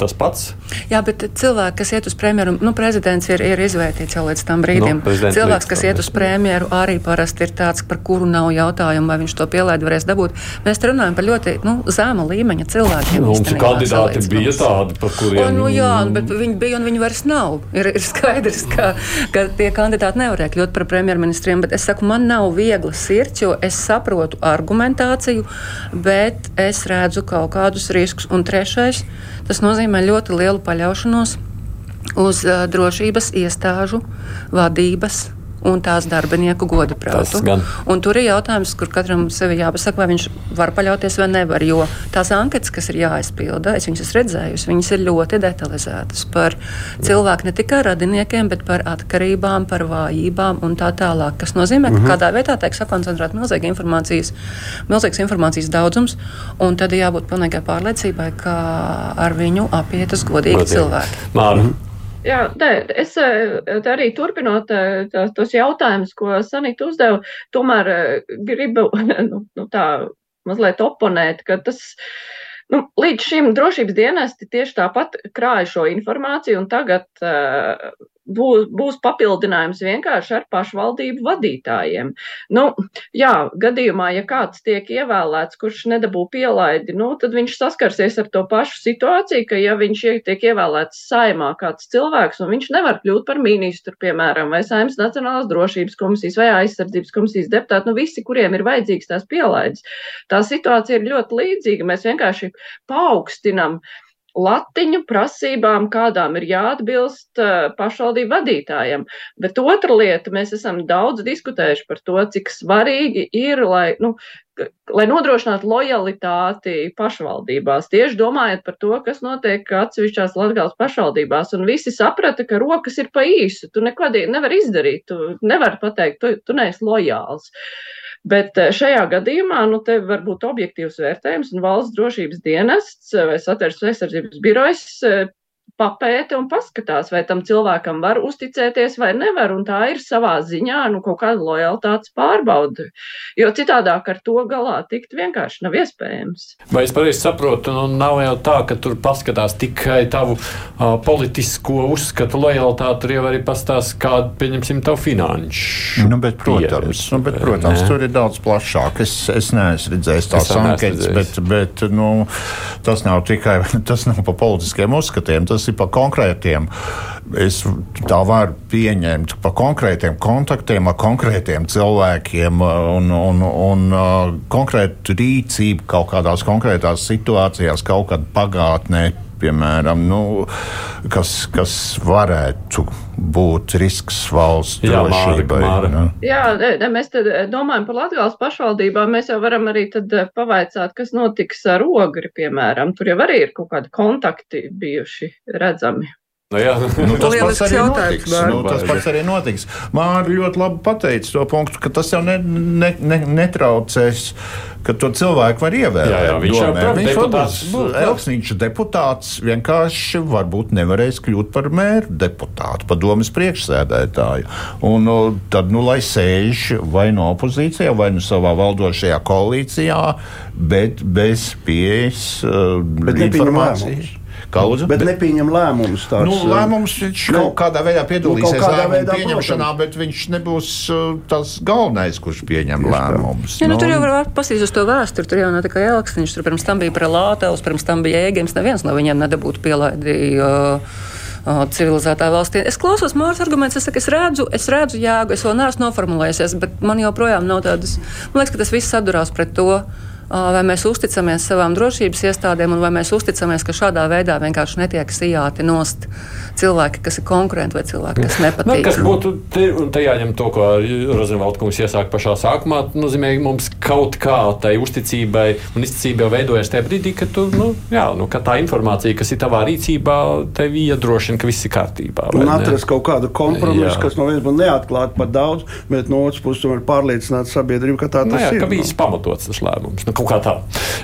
Tas pats. Jā, bet cilvēki, kas iet uz premjeru, nu, prezidents ir, ir izvērtīts jau līdz tam brīdim. Nu, Cilvēks, kas iet uz premjeru, arī parasti ir tāds, par kuru nav jautājumu, vai viņš to pielaidu varēs dabūt. Mēs runājam par ļoti nu, zēma līmeņa cilvēkiem. Nu, mums kandidāti bija tādi, par kuriem. O, nu, jā, bet viņi bija un viņi vairs nav. Ir, ir skaidrs, ka, ka tie kandidāti nevarēja kļūt par premjerministriem, bet es saku, man nav viegla sirds, jo es saprotu argumentāciju, bet es es redzu kaut kādus riskus. Un trešais, tas nozīmē ļoti lielu paļaušanos uz uh, drošības iestāžu vadības un tās darbinieku godu prātu. Tur ir jautājums, kur katram sevi jāpasaka, vai viņš var paļauties vai nevar. Jo tās anketas, kas ir jāizpilda, es viņas esmu redzējusi, viņas ir ļoti detalizētas par cilvēku ne tikai radiniekiem, bet par atkarībām, par vājībām un tā tālāk. Tas nozīmē, ka mm -hmm. kādā vietā tiek sakoncentrēta milzīga informācijas, milzīgs informācijas daudzums, un tad jābūt pilnīgai pārliecībai, ka ar viņu apietas godīgi Godīgi. cilvēki. Māra. Jā, nē, es eh, arī turpinot tā, tos jautājumus, ko Sanita uzdeva, tomēr gribu nu, nu, tā mazliet oponēt, ka tas. Nu, līdz šim drošības dienesti tieši tāpat krāja šo informāciju, un tagad uh, būs, būs papildinājums vienkārši ar pašvaldību vadītājiem. Nu, jā, gadījumā, ja kāds tiek ievēlēts, kurš nedabū pielaidi, nu, tad viņš saskarsies ar to pašu situāciju, ka ja viņš tiek ievēlēts saimā kāds cilvēks un viņš nevar kļūt par ministru, piemēram, vai saimnes Nacionālās drošības komisijas vai aizsardzības komisijas deputātu, nu visi, kuriem ir vajadzīgs tās pielaides. Tā situācija ir ļoti līdzīga. Mēs vienkārši paaugstinam uh, latiņu prasībām, kādām ir jāatbilst uh, pašvaldību vadītājiem. Bet otra lieta, mēs esam daudz diskutējuši par to, cik svarīgi ir, lai nu, lai nodrošinātu lojalitāti pašvaldībās. Tieši domājot par to, kas notiek atsevišķās Latvijas pašvaldībās, un visi saprata, ka rokas ir pa īsu. Tu neko nevari izdarīt, tu nevari pateikt, tu, tu neesi lojāls. Bet eh, šajā gadījumā nu, te var būt objektīvs vērtējums, un valsts drošības dienests vai satversmes aizsardzības birojas eh, papēta un paskatās, vai tam cilvēkam var uzticēties vai nevar. Un tā ir savā ziņā nu, kaut kāda lojalitātes pārbaude. Jo citādāk ar to galā tikt vienkārši nav iespējams. Vai es pareizi saprotu, nu, nav jau tā, ka tur paskatās tikai tavu uh, politisko uzskatu lojalitāti, tur jau arī pastāstās, kāda, pieņemsim, tavu finanšu. Nu, bet, protams, nu, bet, protams tur ir daudz plašāk. Es, es neesmu redzējis tās anketas, bet, bet nu, tas nav tikai tas nav pa politiskiem uzskatiem. Tas ir par konkrētiem. Es tā varu pieņemt par konkrētiem kontaktiem ar konkrētiem cilvēkiem un, un, un uh, konkrētu rīcību kaut kādās konkrētās situācijās, kaut kad pagātnē piemēram, nu, kas, kas varētu būt risks valsts Jā, drošībai. Māra, Māra. Jā, ne, mēs domājam par Latvijas pašvaldībām. Mēs jau varam arī pavaicāt, kas notiks ar ogri, piemēram. Tur jau arī ir kaut kādi kontakti bijuši redzami. Nu, jā, nu, tas, pats arī notiks, nu, tas pats arī notiks. Mārķis ļoti labi pateica to punktu, ka tas jau ne, ne, ne, netraucēs, ka to cilvēku var ievēlēt. Jā, jā, viņš domē. jau viņš deputāts, Elksniņš deputāts, vienkārši varbūt nevarēs kļūt par mēru deputātu, padomas priekšsēdētāju. Un nu, tad, nu, lai sēž vai no opozīcijā, vai no savā valdošajā koalīcijā, bet bez pieejas uh, informācijas. Kaudze, bet, bet nepieņem lēmumus. Tāds, nu, uh, lēmums viņš ne, kaut kādā veidā piedalīsies nu, veidā, pieņemšanā, protams. bet viņš nebūs uh, tas galvenais, kurš pieņem Just lēmumus. Ja, nu, nu, tur jau var pasīst uz to vēsturi. Tur jau nav tikai Elksniņš, tur pirms tam bija Prelātels, pirms tam bija Ēgims. Neviens no viņiem nedabūtu pielaidīju. Uh, civilizētā valstī. Es klausos Mārcis argumentus, es, saku, es redzu, es redzu jēgu, es vēl neesmu noformulējies, bet man joprojām nav tādas. Man liekas, ka tas viss sadurās pret to vai mēs uzticamies savām drošības iestādēm, un vai mēs uzticamies, ka šādā veidā vienkārši netiek sijāti nost cilvēki, kas ir konkurenti vai cilvēki, kas nepatīk. Nu, kas būtu te, te jāņem to, ko Rozenvalda kungs iesāka pašā sākumā, nozīmē mums kaut kā tai uzticībai un izticībai jau veidojas tajā brīdī, kad tu, nu, jā, nu, ka tā informācija, kas ir tavā rīcībā, tevi iedrošina, ka viss ir kārtībā. Un atrast kaut kādu kompromisu, jā. kas no vienas puses neatklāt par daudz, bet no otras puses tomēr pārliecināt sabiedrību, ka tā nu, tas jā, ir. Ka bijis pamatots tas lēmums. Nu, kaut kā tā.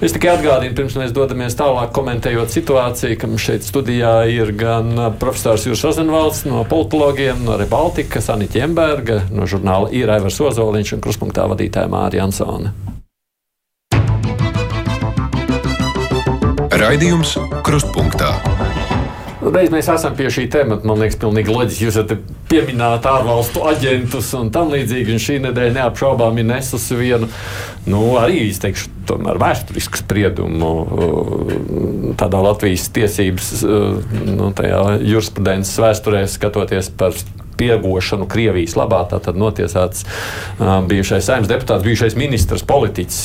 Es tikai atgādinu, pirms mēs dodamies tālāk, komentējot situāciju, ka mums šeit studijā ir gan profesors Jūras Rozenvalds no politologiem, no Rebaltika, Sanita Jemberga, no žurnāla Ir Aivars Ozoliņš un kruspunktā vadītāja Mārija Ansone. Raidījums Krustpunktā. Reiz mēs esam pie šī temata, man liekas, pilnīgi loģiski. Jūs esat pieminēti ārvalstu aģentus un tam līdzīgi. Un šī nedēļa neapšaubām ir nesusi vienu, nu, arī izteikšu, tomēr vēsturisku spriedumu tādā Latvijas tiesības, nu, tajā jurisprudences vēsturē skatoties par piegošanu Krievijas labā. Tātad notiesāts uh, bijušais saimnes deputāts, bijušais ministrs, politiķis,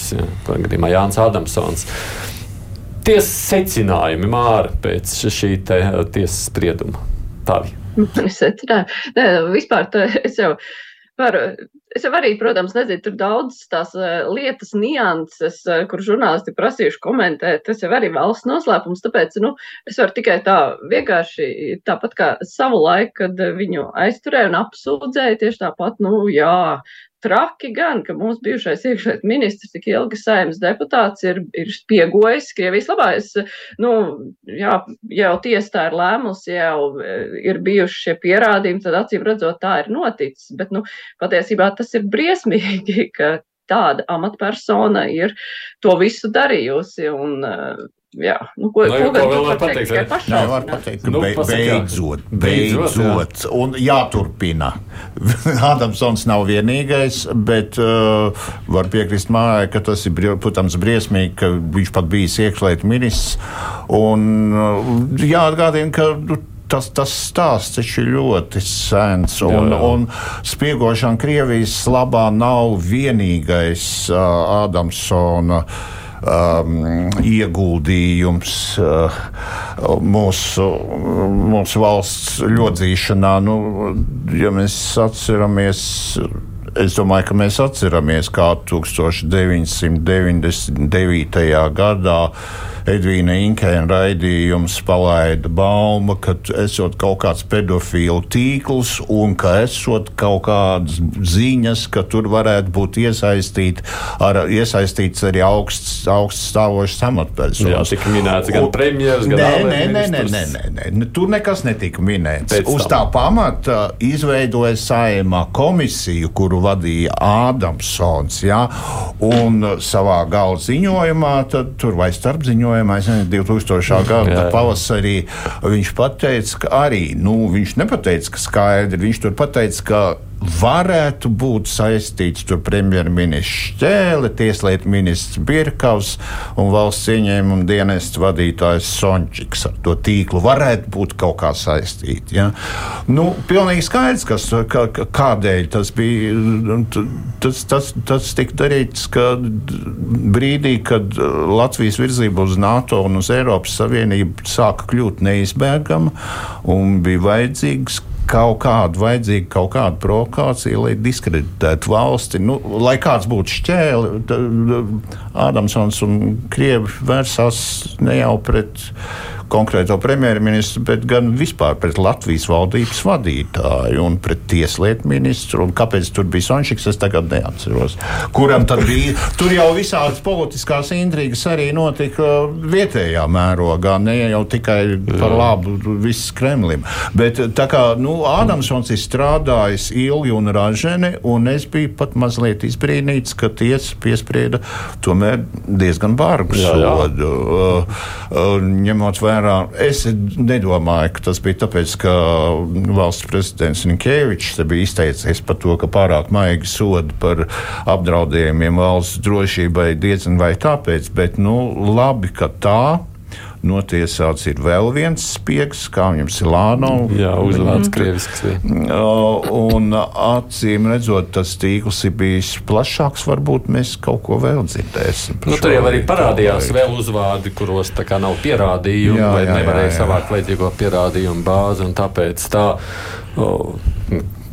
gadījumā Jānis Adamsons tiesas secinājumi māra pēc šī te, uh, tiesas sprieduma? Tavi. Mani secinājumi. Nē, vispār tā, es jau varu. Es jau arī, protams, nezinu, tur daudz tās uh, lietas, nianses, uh, kur žurnālisti prasījuši komentēt. Tas jau arī valsts noslēpums, tāpēc, nu, es varu tikai tā vienkārši, tāpat kā savu laiku, kad viņu aizturēja un apsūdzēja, tieši tāpat, nu, jā, traki gan, ka mūsu bijušais iekšēt ministrs, tik ilgi saimnes deputāts, ir, ir spiegojis Krievijas labā. Es, nu, jā, jau tiesa tā ir lēmusi, jau e, ir bijuši šie pierādījumi, tad acīm redzot tā ir noticis. Bet, nu, patiesībā tas ir briesmīgi, ka tāda amatpersona ir to visu darījusi. Un, e, Jā, nu, ko, nu, ko, ko vēl var pateikt? Jā, var pateikt, ka nu, be, beidzot, beidzot, beidzot jā. un jāturpina. Adamsons nav vienīgais, bet uh, var piekrist mājai, ka tas ir, protams, briesmīgi, ka viņš pat bijis iekšlietu ministrs. Un uh, jāatgādina, ka nu, tas, tas stāsts taču ir ļoti sens. Un, jā, jā. un spiegošana Krievijas labā nav vienīgais uh, Adamsona. Uh, um, ieguldījums uh, mūsu, mūsu valsts ļodzīšanā. Nu, ja mēs atceramies es domāju, ka mēs atceramies, kā 1999. gadā Edvīna Inkēna raidījums palaida bauma, ka esot kaut kāds pedofīlu tīkls un ka esot kaut kādas ziņas, ka tur varētu būt iesaistīt ar, iesaistīts arī augsts, augsts stāvošs amatpersonas. Jā, tika minēts gan premjeras, gan nē, nē, nē, nē, nē, nē, nē, tur nekas netika minēts. Pēc Uz tā pamata izveidoja saimā komisiju, kuru vadīja Ādamsons. Ja, un savā gala ziņojumā, tad, tur vai starp es nezinu, 2000. gada Jā, jā. pavasarī viņš pateica, ka arī, nu, viņš nepateica, ka skaidri, viņš tur pateica, ka varētu būt saistīts ar premjerministru Šķēli, tieslietu ministrs Birkavs un valsts ieņēmuma dienesta vadītājs Sončiks ar to tīklu. Varētu būt kaut kā saistīti. Ja? Nu, pilnīgi skaidrs, kas, ka, ka, kādēļ tas bija. T- Tas, tas, tas tika darīts kad brīdī, kad Latvijas virzība uz NATO un uz Eiropas Savienību sāka kļūt neizbēgama un bija vajadzīgs kaut kāda vajadzīga kaut kāda provokācija, lai diskreditētu valsti. Nu, lai kāds būtu šķēli, Ādamsons un Krievi vērsās ne jau pret konkrēto premjerministru, bet gan vispār pret Latvijas valdības vadītāju un pret tieslietu ministru. Un kāpēc tur bija Sončiks, es tagad neatceros. Kuram tad bija? Tur jau visādas politiskās intrigas arī notika vietējā mērogā, ne jau tikai par labu viss Kremlim. Bet tā kā nu, Ādamsons ir strādājis ilgi un raženi, un es biju pat mazliet izbrīnīts, ka tiesa piesprieda tomēr diezgan bargu sodu. Uh, uh, ņemot vērā, es nedomāju, ka tas bija tāpēc, ka valsts prezidents Nikēvičs bija izteicies par to, ka pārāk maigi sodi par apdraudējumiem valsts drošībai diezgan vai tāpēc, bet nu, labi, ka tā. Notiesāts ir vēl viens spiegs, kā viņam Silāno. Jā, uzvārds krievisks. bija. Uh, Un acīm redzot, tas tīkls ir bijis plašāks. Varbūt mēs kaut ko vēl dzirdēsim. Nu, tur jau arī parādījās vēl uzvārdi, kuros tā kā nav pierādījumu, Jā, vai jā, jā, nevarēja jā. savākt vajadzīgo pierādījumu bāzi. un Tāpēc tā. O,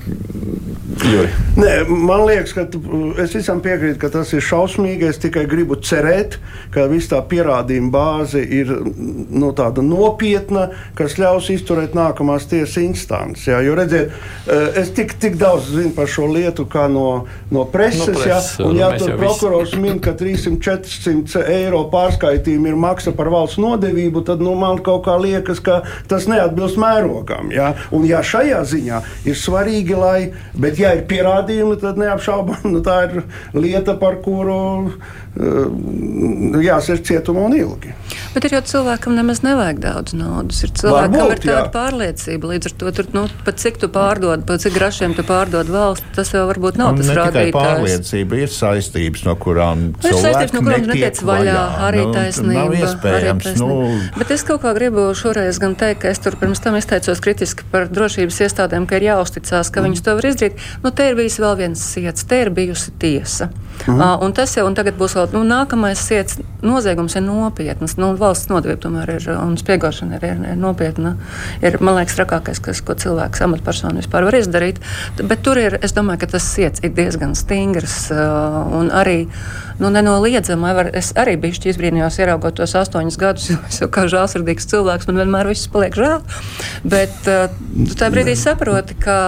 Juri. Nē, man liekas, ka tu- es visam piekrītu, ka tas ir šausmīgi. Es tikai gribu cerēt, ka viss tā pierādījuma bāze ir nu, tāda nopietna, kas ļaus izturēt nākamās tiesas instances. Jā. Jo, redziet, eh, es tik, tik daudz zinu par šo lietu, kā no, no preses. No preses, jā, un, mēs tur prokurors min, ka 300-400 eiro pārskaitījumi ir maksa par valsts nodevību, tad nu, man kaut kā liekas, ka tas neatbilst mērogam. Jā. Un, ja šajā ziņā ir svarīgi, lai, bet ja ir pierādījumi, tad neapšaubām nu, tā ir lieta, par kuru uh, jāsēž cietumā un ilgi. Bet ir jau cilvēkam nemaz nevajag daudz naudas. Ir cilvēkam Varbūt, ir tāda jā. pārliecība. Līdz ar to, tur, nu, pat cik tu pārdod, pat cik grašiem tu pārdod valsts, tas jau varbūt nav Un tas ne tikai rādītājs. pārliecība, ir saistības, no kurām Nu, Ir saistības, no kurām netiek netiec vaļā. Arī Nu, taisnība. Nav arī iespējams. taisnība. Nu, Bet es kaut kā gribu šoreiz gan teikt, ka es tur pirms tam izteicos kritiski par drošības iestādēm, ka ir jāuzticās, ka viņas to var izdarīt. Nu, te ir bijis vēl viens siets, te ir bijusi tiesa. Mm. Uh, un tas jau un tagad būs vēl nu, nākamais siets. Noziegums ir nopietns. Nu, valsts nodevība tomēr ir un spiegošana ir, ir, ir nopietna. Ir, man liekas, trakākais, kas, ko cilvēks amatpersona vispār var izdarīt. Bet tur ir, es domāju, ka tas siets ir diezgan stingrs uh, un arī nu, nenoliedzami. Es arī biju izbrīnījos, ieraugot tos astoņus gadus, jo es jau kā žēlsirdīgs cilvēks, man vienmēr viss paliek žēl. Bet uh, tu tajā brīdī saproti, ka.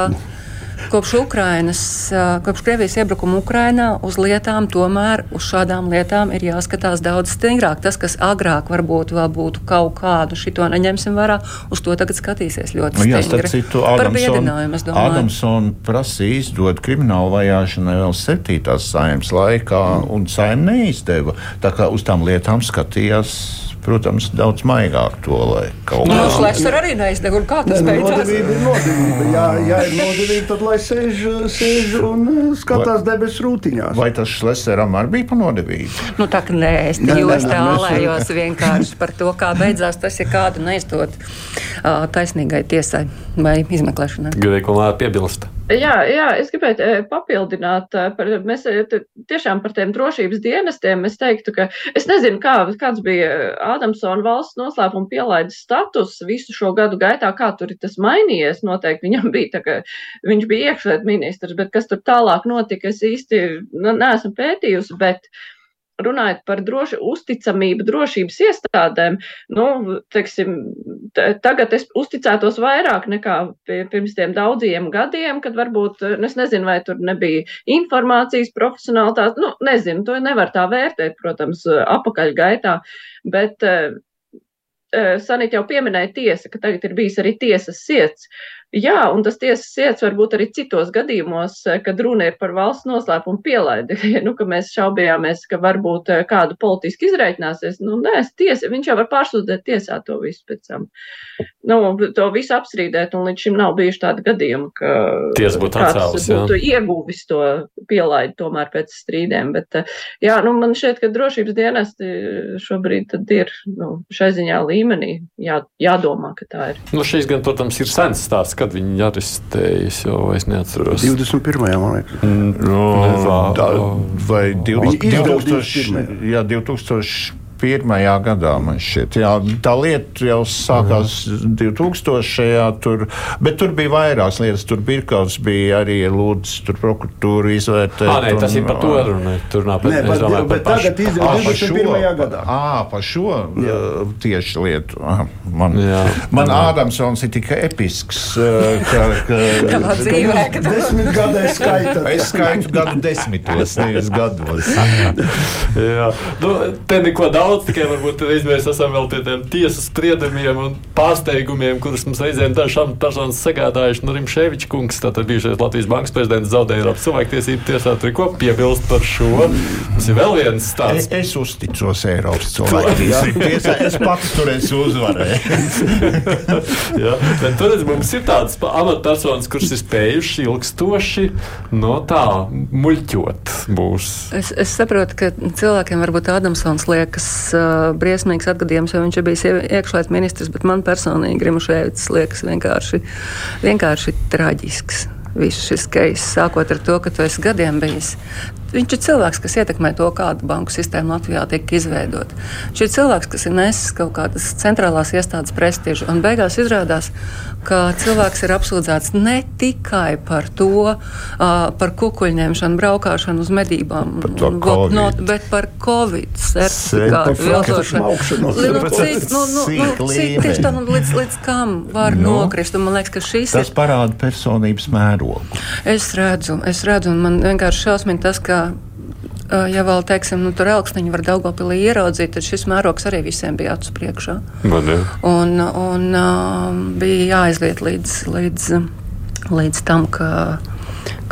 Kopš Ukrainas, kopš Krievijas iebrukuma Ukrainā uz lietām, tomēr uz šādām lietām ir jāskatās daudz stingrāk. Tas, kas agrāk varbūt vēl būtu kaut kādu šito neņemsim vērā, uz to tagad skatīsies ļoti Nu, jā, starp stingri. citu, Par Adamson. Adamson prasīja izdot kriminālu vajāšanai vēl septītās saimnes laikā, un saima neizdeva. Tā kā uz tām lietām skatījās, protams, daudz maigāk to, lai kaut Nu, kā. Šlēsner arī neizdeva, un kā tas nu, beidzās? Nodevība ir nodevība. Jā, ja ir nodevība, tad lai sēž, sēž un uh, skatās debesu rūtiņās. Vai tas Šleseram arī bija panodevība? Nu, tā kā nē, es nē, mēs- tālējos vienkārši par to, kā beidzās tas, ja kādu neizdot uh, taisnīgai tiesai vai izmeklēšanai. Gribēju ko vēl piebilst. Jā, jā, es gribētu eh, papildināt, eh, par, mēs eh, tiešām par tiem drošības dienestiem. Es teiktu, ka es nezinu, kā, kāds bija Ādamsona valsts noslēpuma pielaides status visu šo gadu gaitā, kā tur ir tas mainījies. Noteikti viņam bija tā, ka viņš bija iekšliet ministrs, bet kas tur tālāk notika, es īsti neesmu pētījusi, bet runājot par droši, uzticamību drošības iestādēm, nu, teiksim, tagad es uzticētos vairāk nekā pirms tiem daudziem gadiem, kad varbūt, es nezinu, vai tur nebija informācijas profesionālitāte, nu, nezinu, to nevar tā vērtēt, protams, apakaļgaitā, bet eh, Sanīt jau pieminēja tiesa, ka tagad ir bijis arī tiesas sirds. Jā, un tas tiesas iets var būt arī citos gadījumos, eh, kad runa ir par valsts noslēpumu pielaidi. nu, mēs šaubījāmies, ka varbūt eh, kādu politiski izreikināsies. Nu, nē, tiesa, viņš jau var pārsūdzēt tiesā to visu pēc tam. Nu, to visu apstrīdēt, un līdz šim nav bijuši tādi gadījumi, ka tiesa būtu atcēlus, būtu ieguvis to pielaidi tomēr pēc strīdiem. Bet, eh, jā, nu, man šķiet, ka drošības dienesti šobrīd ir nu, šai ziņā līmenī jā, jādomā, ka tā ir. Nu, šis gan, protams, ir sens stāsts kad viņi arestējas, jau es neatceros. 21. man liekas. Mm, no, tā, vai 2000, jā, 2000 pirmajā gadā man šķiet. Jā, tā lieta jau sākās mm. 2000. Tur, bet tur bija vairākas lietas. Tur kas, bija arī lūdzu, tur prokuratūra izvērtēt. Ah, nē, tas ir par to runa. Tur nav par, nē, bet, bet tagad izdevās 21. gadā. Ā, par šo jā. tieši lietu. Man, jā. man Ādamsons ir tik episks, ka, ka, Kādā dzīvē, ka desmit gadē skaita. Es skaitu gadu desmitos, nevis gados. jā, nu, te neko daudz daudz, tikai varbūt mēs esam vēl pie tiem tiesas spriedumiem un pārsteigumiem, kurus mums reizēm dažām personas sagādājuši. Nu, Rimšēvičs kungs, tātad bijušais Latvijas bankas prezidents, zaudēja Eiropas cilvēktiesību tiesā. Tur ko piebilst par šo? Tas ir vēl viens tāds. Es, es uzticos Eiropas cilvēktiesību tiesā. Es pats tur esmu uzvarējis. Jā, bet tur mums ir tādas amatpersonas, kuras ir spējušas ilgstoši no tā muļķot būs. Es, es saprotu, ka cilvēkiem varbūt Ādamsons liekas uh, briesmīgs atgadījums, jo viņš ir bijis iekšlietu ministrs, bet man personīgi Grimušēvits liekas vienkārši, vienkārši traģisks. Viss šis keis, sākot ar to, ka tu esi gadiem bijis Viņš ir cilvēks, kas ietekmē to, kāda banku sistēma Latvijā tiek izveidota. Viņš ir cilvēks, kas ir nesis kaut kādas centrālās iestādes prestižu. Un beigās izrādās, ka cilvēks ir apsūdzēts ne tikai par to, uh, par kukuļņemšanu, braukšanu uz medībām, par got, no, bet par covid certifikātu viltošanu. Nu, cik, nu, nu, nu, cik tieši tā, nu, līdz, līdz kam var no, nokrist? Un man liekas, ka šis tas ir... parāda personības mērogu. Es redzu, es redzu, un man vienkārši šausmīgi tas, ka ja vēl teiksim, nu, tur elksniņu var Daugopilī ieraudzīt, tad šis mērogs arī visiem bija acu priekšā. Ja. un, un bija jāizliet līdz, līdz, līdz tam, ka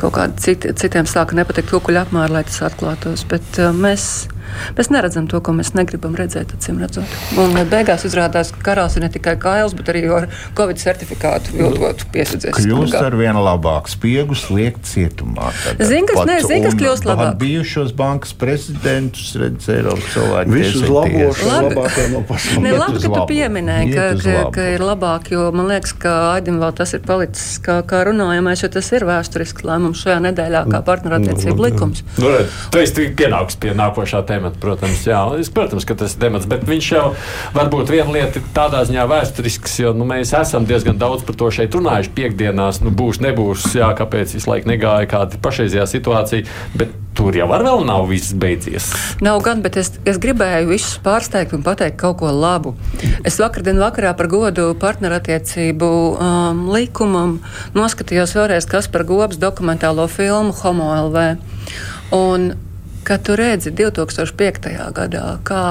kaut kādi citi, citiem sāka nepatikt kukuļu apmēri, lai tas atklātos. Bet mēs Mēs neredzam to, ko mēs negribam redzēt, acīm redzot. Un beigās izrādās, ka karās ir ne tikai kails, bet arī ar Covid certifikātu viltotu piesardzies. Kļūst ar vien labāk, spiegus liekt cietumā. Zini, kas, ne, zin, kas kļūst labāk? Bijušos bankas prezidentus redz Eiropas cilvēku. Visus labos, labākie no pasaules. Ne, labi, ka tu pieminēji, ka, ka, ka ir labāk, jo man liekas, ka Aidim vēl tas ir palicis kā, kā runājamais, jo tas ir vēsturisks lēmums šajā nedēļā kā partnerattiecību likums. Nu, tu esi pienāks pie nākošā tēma temats, protams, jā. Es, protams, ka tas ir temats, bet viņš jau varbūt viena lieta ir tādā ziņā vēsturisks, jo nu, mēs esam diezgan daudz par to šeit runājuši. Piektdienās nu, būs, nebūs, jā, kāpēc visu laiku negāja, kāda ir pašreizējā situācija. Bet tur jau vēl nav viss beidzies. Nav gan, bet es, es gribēju visus pārsteigt un pateikt kaut ko labu. Es vakardien vakarā par godu partnerattiecību um, likumam noskatījos vēlreiz Kaspar Gobs dokumentālo filmu Homo LV. Un kad tu redzi 2005. gadā, kā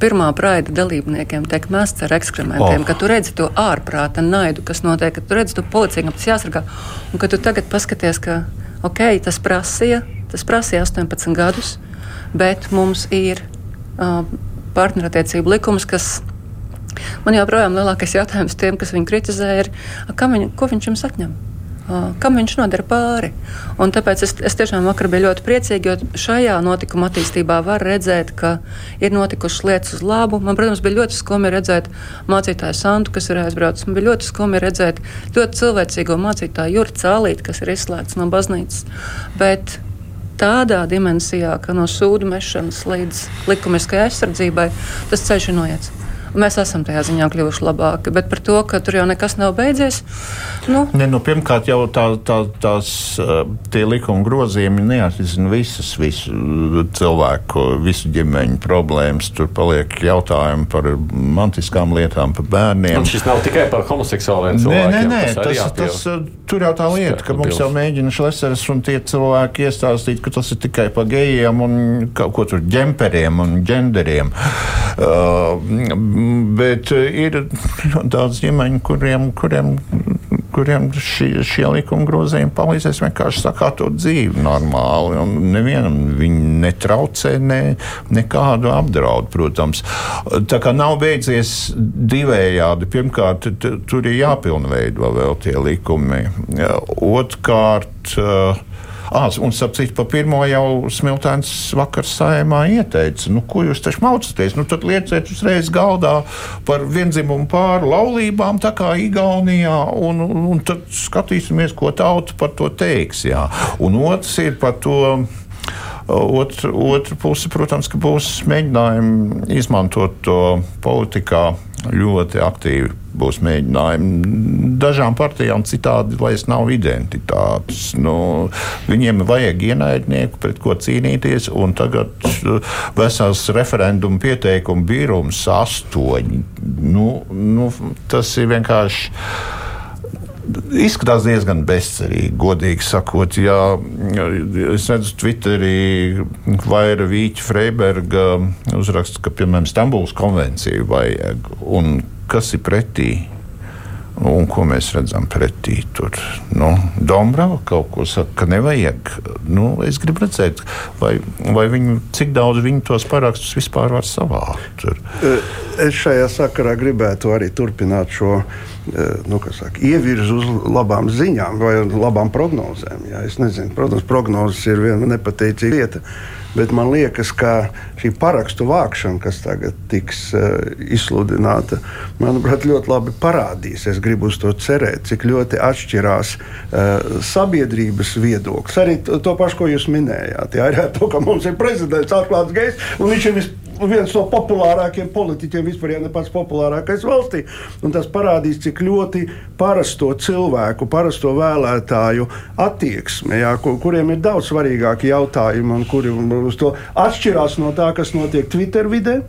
pirmā praida dalībniekiem tiek mests ar ekskrementiem, oh. ka tu redzi to ārprāta naidu, kas notiek, ka tu redzi to policiju, kas jāsargā, un ka tu tagad paskaties, ka ok, tas prasīja, tas prasīja 18 gadus, bet mums ir uh, partnerattiecību likums, kas man joprojām lielākais jautājums tiem, kas viņu kritizē, ir, a, viņu, ko viņš jums atņem? Kam viņš nodara pāri. Un tāpēc es, es tiešām vakar biju ļoti priecīga, jo šajā notikuma attīstībā var redzēt, ka ir notikušas lietas uz labu. Man, protams, bija ļoti skumji redzēt mācītāju Santu, kas ir aizbraucis. Man bija ļoti skumji redzēt ļoti cilvēcīgo mācītāju Jurtu Cālīti, kas ir izslēgts no baznīcas. Bet tādā dimensijā, ka no sūdu mešanas līdz likumiskai aizsardzībai tas ceļš ir noiets. Mēs esam tajā ziņā kļuvuši labāki, bet par to, ka tur jau nekas nav beidzies. Nu. Ne, nu, pirmkārt, jau tā, tā, tās tie likuma grozījumi neatrisina visas visu cilvēku, visu ģimeņu problēmas. Tur paliek jautājumi par mantiskām lietām, par bērniem. Un šis nav tikai par homoseksuāliem cilvēkiem. Nē, nē, nē tas, tas, tas, tur jau tā lieta, ka mums jau mēģina šleseres un tie cilvēki iestāstīt, ka tas ir tikai par gejiem un ko tur ģemperiem un ģenderiem. Uh, Bet eh, ir daudz ģimeņu, kuriem, kuriem, kuriem šie, šie likuma grozījumi palīdzēs vienkārši sakārtot dzīvi normāli. Nevienam viņi netraucē, ne, nekādu apdraud, protams. Tā kā nav beidzies divējādi. Pirmkārt, tur ir jāpilnveido vēl tie likumi. Otrkārt, uh, Ah, un, starp citu, pa pirmo jau Smiltēns vakar saimā ieteica, nu, ko jūs taču maucaties? Nu, tad lieciet uzreiz galdā par vienzimumu pāru laulībām, tā kā Igaunijā, un, un, un tad skatīsimies, ko tauta par to teiks. Jā. Un otrs ir par to. Otra, otra puse, protams, būs mēģinājumi izmantot to politikā ļoti aktīvi būs mēģinājumi. Dažām partijām citādi vairs nav identitātes. Nu, viņiem vajag ienaidnieku, pret ko cīnīties, un tagad uh, vesels referendumu pieteikumu birums astoņi. Nu, nu, tas ir vienkārši izskatās diezgan bezcerīgi, godīgi sakot. Jā, es redzu, Twitterī Vaira Vīķa Freiberga uzraksta, ka, piemēram, Stambulas konvenciju vajag. Un kas ir pretī? Un ko mēs redzam pretī tur? Nu, Dombrava kaut ko saka, ka nevajag. Nu, es gribu redzēt, vai, vai viņi, cik daudz viņi tos parakstus vispār var savākt. Es šajā sakarā gribētu arī turpināt šo nu, saka, ievirzu uz labām ziņām vai labām prognozēm. Jā. Nezinu, protams, prognozes ir viena nepateicīga lieta. Bet man liekas, ka šī parakstu vākšana, kas tagad tiks uh, izsludināta, manuprāt, ļoti labi parādīs. Es gribu uz to cerēt, cik ļoti atšķirās uh, sabiedrības viedoklis. Arī to, to pašu, ko jūs minējāt. Jā, arī to, ka mums ir prezidents atklāts gejs, un viņš ir vispār viens no populārākajiem politiķiem vispār, ja ne pats populārākais valstī. Un tas parādīs, cik ļoti parasto cilvēku, parasto vēlētāju attieksme, jā, kur, kuriem ir daudz svarīgāki jautājumi un kuri uz to atšķirās no tā, kas notiek Twitter vidē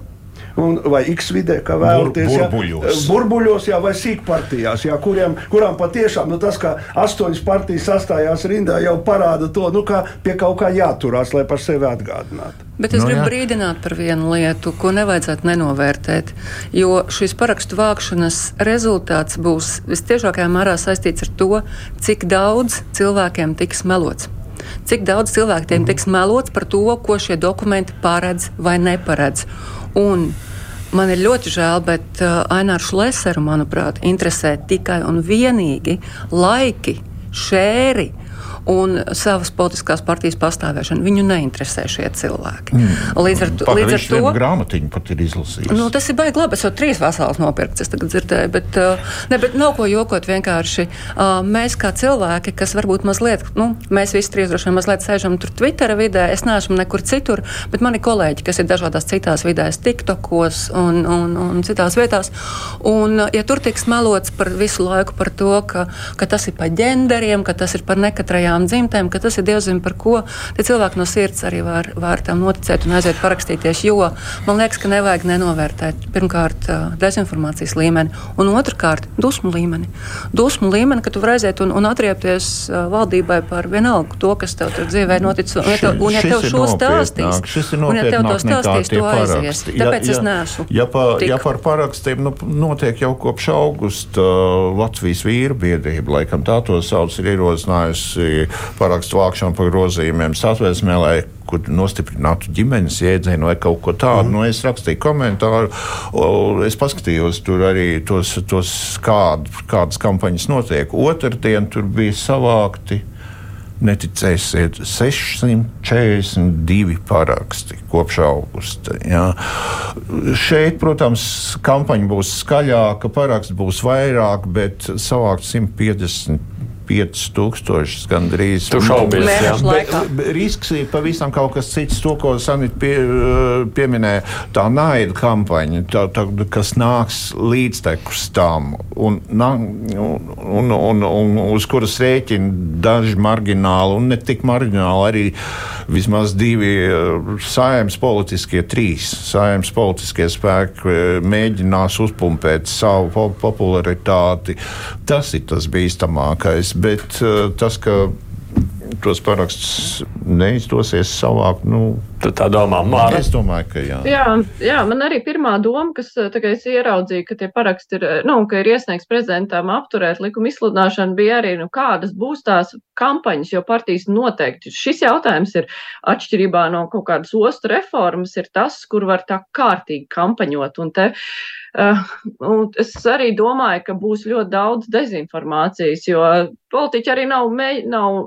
un, vai X vidē, kā vēlaties. Bur, burbuļos. Jā, burbuļos, jā, vai sīkpartijās, jā, kuriem, kurām patiešām nu, tas, ka astoņas partijas sastājās rindā, jau parāda to, nu, ka pie kaut kā jāturās, lai par sevi atgādinātu. Bet es nu, gribu jā. brīdināt par vienu lietu, ko nevajadzētu nenovērtēt. Jo šīs parakstu vākšanas rezultāts būs visciešākajā mērā saistīts ar to, cik daudz cilvēkiem tiks melots cik daudz cilvēkiem tiks melots par to, ko šie dokumenti paredz vai neparedz. Un Man ir ļoti žēl, bet uh, Ainārs Leseru, manuprāt, interesē tikai un vienīgi laiki, šēri un savas politiskās partijas pastāvēšanu. Viņu neinteresē šie cilvēki. Mm. Līdz ar, Pagad, līdz ar to grāmatiņu pat ir izlasījis. Nu, tas ir baigi labi. Es jau trīs vasaras nopirku, es tagad dzirdēju, bet, uh, ne, bet nav ko jokot. Vienkārši uh, mēs kā cilvēki, kas varbūt mazliet, nu, mēs visi trīs droši vien mazliet sēžam tur Twitter vidē, es neesmu nekur citur, bet mani kolēģi, kas ir dažādās citās vidēs, TikTokos un, un, un citās vietās, un ja tur tiks melots par visu laiku par to, ka, ka tas ir par ģenderiem, ka tas ir par nekatrajām savām dzimtēm, ka tas ir dievzim par ko. Cilvēki no sirds arī var, var tam noticēt un aiziet parakstīties. Jo man liekas, ka nevajag nenovērtēt pirmkārt dezinformācijas līmeni un otrkārt dusmu līmeni. Dusmu līmeni, ka tu vari aiziet un, un atriepties valdībai par vienalgu to, kas tev tur dzīvē noticis. Un, ja tev, un ja tev šo stāstīs, un ja tev to stāstīs, to aizies. Tāpēc ja, es neesmu. Ja, pa, ja par parakstiem nu, notiek jau kopš augusta Latvijas vīru biedrība, laikam tā to sauc, ir ierosinājusi iesniegusi parakstu vākšanu par grozījumiem satversmē, lai kur nostiprinātu ģimenes jēdzienu vai kaut ko tādu. Mm. Nu, es rakstīju komentāru, es paskatījos tur arī tos, tos kād, kādas kampaņas notiek. Otradien tur bija savākti neticēsiet, 642 paraksti kopš augusta. Jā. Šeit, protams, kampaņa būs skaļāka, parakstu būs vairāk, bet savākt 150 5000 gandrīz. Tu šaubies, jā. Bet, bet risks ir pavisam kaut kas cits, to, ko Sanita pie, pieminēja, tā naida kampaņa, tā, tā, kas nāks līdztekus tam un, un, un, un, un uz kuras rēķina daži margināli un ne tik margināli, arī vismaz divi saimnes politiskie, trīs saimnes politiskie spēki mēģinās uzpumpēt savu popularitāti. Tas ir tas bīstamākais bet uh, tas, ka tos parakstus neizdosies savākt. Nu, Tad tā domā, Māra. Es domāju, ka jā. Jā, jā, man arī pirmā doma, kas tagad es ieraudzīju, ka tie paraksti ir, nu, ka ir iesniegts prezidentam apturēt likuma izsludināšanu, bija arī, nu, kādas būs tās kampaņas, jo partijas noteikti. Šis jautājums ir atšķirībā no kaut kādas ostu reformas, ir tas, kur var tā kārtīgi kampaņot. Un te, uh, un es arī domāju, ka būs ļoti daudz dezinformācijas, jo politiķi arī nav, nav,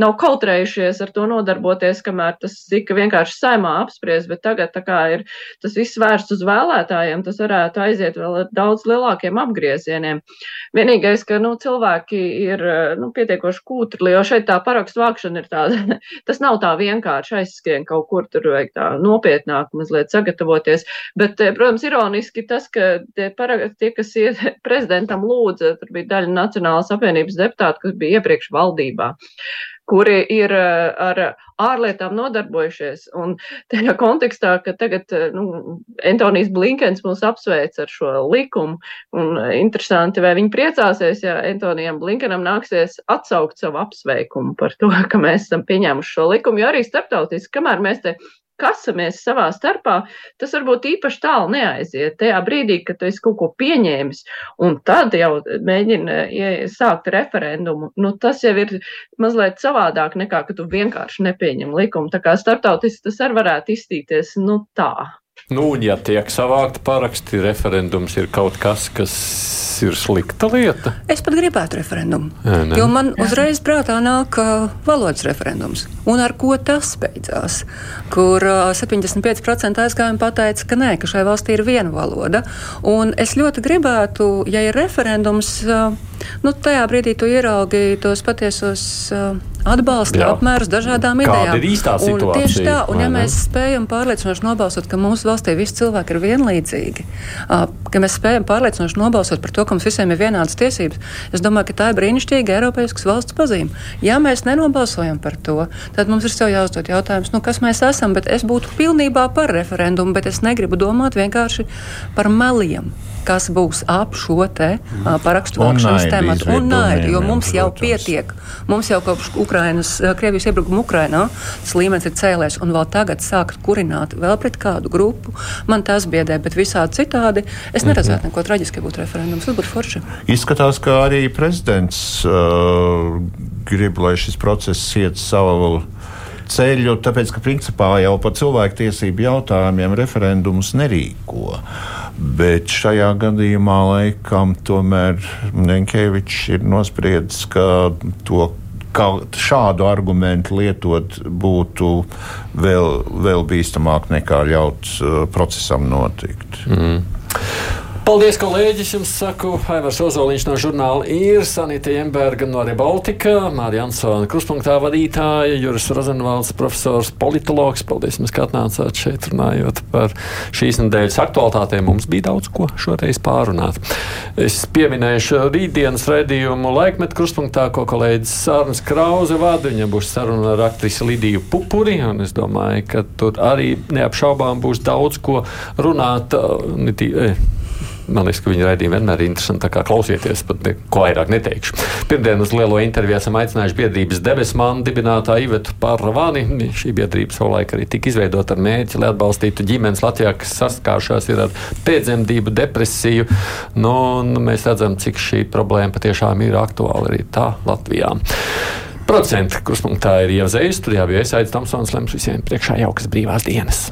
nav kautrējušies ar to nodarboties, kamēr tas tika vienkārši saimā apspriest, bet tagad tā kā ir tas viss vērsts uz vēlētājiem, tas varētu aiziet vēl ar daudz lielākiem apgriezieniem. Vienīgais, ka, nu, cilvēki ir, nu, pietiekoši kūtri, jo šeit tā parakstu vākšana ir tāda, tas nav tā vienkārši aizskrien kaut kur, tur vajag tā nopietnāk mazliet sagatavoties, bet, eh, protams, ironiski tas, ka tie, paraksti, tie kas iet prezidentam lūdza, tur bija daļa Nacionālas apvienības deputāti, kas bija iepriekš valdībā kuri ir eh, ar ārlietām nodarbojušies. Un tajā kontekstā, ka tagad nu, Antonijs Blinkens mūs apsveic ar šo likumu, un interesanti, vai viņi priecāsies, ja Antonijam Blinkenam nāksies atsaukt savu apsveikumu par to, ka mēs esam pieņēmuši šo likumu, jo arī starptautiski, kamēr mēs te kasamies savā starpā, tas varbūt īpaši tālu neaiziet. Tajā brīdī, kad tu esi kaut ko pieņēmis, un tad jau mēģina sākt referendumu, nu, tas jau ir mazliet savādāk nekā, ka tu vienkārši nepieņem likumu. Tā kā starptautiski tas arī varētu izstīties, nu, tā. Nu, un ja tiek savākti paraksti, referendums ir kaut kas, kas ir slikta lieta. Es pat gribētu referendumu. Jā, ne. jo man uzreiz prātā nāk uh, valodas referendums. Un ar ko tas beidzās? Kur uh, 75% aizgājumi pateica, ka nē, ka šai valstī ir viena valoda. Un es ļoti gribētu, ja ir referendums, uh, nu, tajā brīdī tu ieraugi tos patiesos. Uh, atbalsta apmērus dažādām idejām. Ir īstā situācija, un tieši tā, un ja ne? mēs spējam pārliecinoši nobalsot, ka mūsu valstī visi cilvēki ir vienlīdzīgi, ka mēs spējam pārliecinoši nobalsot par to, ka mums visiem ir vienādas tiesības, es domāju, ka tā ir brīnišķīga Eiropas valsts pazīme. Ja mēs nenobalsojam par to, tad mums ir sev jāuzdod jautājums, nu, kas mēs esam, bet es būtu pilnībā par referendumu, bet es negribu domāt vienkārši par meliem kas būs ap šo te uh, parakstu vākšanas tematu un naidu, jo mums jau pietiek. Mums jau kopš Ukrainas, Krievijas iebrukuma Ukrainā tas līmenis ir cēlēs un vēl tagad sākt kurināt vēl pret kādu grupu. Man tas biedē, bet visādi citādi es neredzētu neko traģiski, ja būtu referendums. Tas būtu forši. Izskatās, ka arī prezidents uh, grib, lai šis process iet savu ceļu, tāpēc, ka principā jau par cilvēktiesību jautājumiem referendumus nerīko. Bet šajā gadījumā laikam tomēr Nenkevičs ir nospriedzis, ka to ka šādu argumentu lietot būtu vēl, vēl bīstamāk nekā ļaut uh, procesam notikt. Mm. Paldies, kolēģis! Jums saku, Aivars Ozoliņš no žurnāla ir, Sanita Jemberga no Rebaltika, Mārija Ansona kruspunktā vadītāja, Juris Rozenvalds, profesors, politologs. Paldies, jums, ka atnācāt šeit runājot par šīs nedēļas aktualitātēm. Mums bija daudz ko šoreiz pārunāt. Es pieminēšu rītdienas raidījumu laikmetu kruspunktā, ko kolēģis Sārns Krauze vada. Viņam būs saruna ar aktrisi Lidiju Pupuri, un es domāju, ka tur arī neapšaubām būs daudz ko runāt. Uh, Man liekas, ka viņa raidījumi vienmēr ir interesanti. Klausieties, pat ko vairāk neteikšu. Pirmdien uz lielo interviju esam aicinājuši biedrības debesmānu dibinātāju Ivetu Pārravāni. Šī biedrība savulaik arī tika izveidota ar mērķi, lai atbalstītu ģimenes Latvijā, kas saskāršās ar pēcdzemdību, depresiju. Nu, mēs redzam, cik šī problēma patiešām ir aktuāla arī tā Latvijā. Procenti kruspunktā ir ievzējis, tur jau bija iesaistīts Tomsons, lems visiem priekšā jaukas brīvās dienas.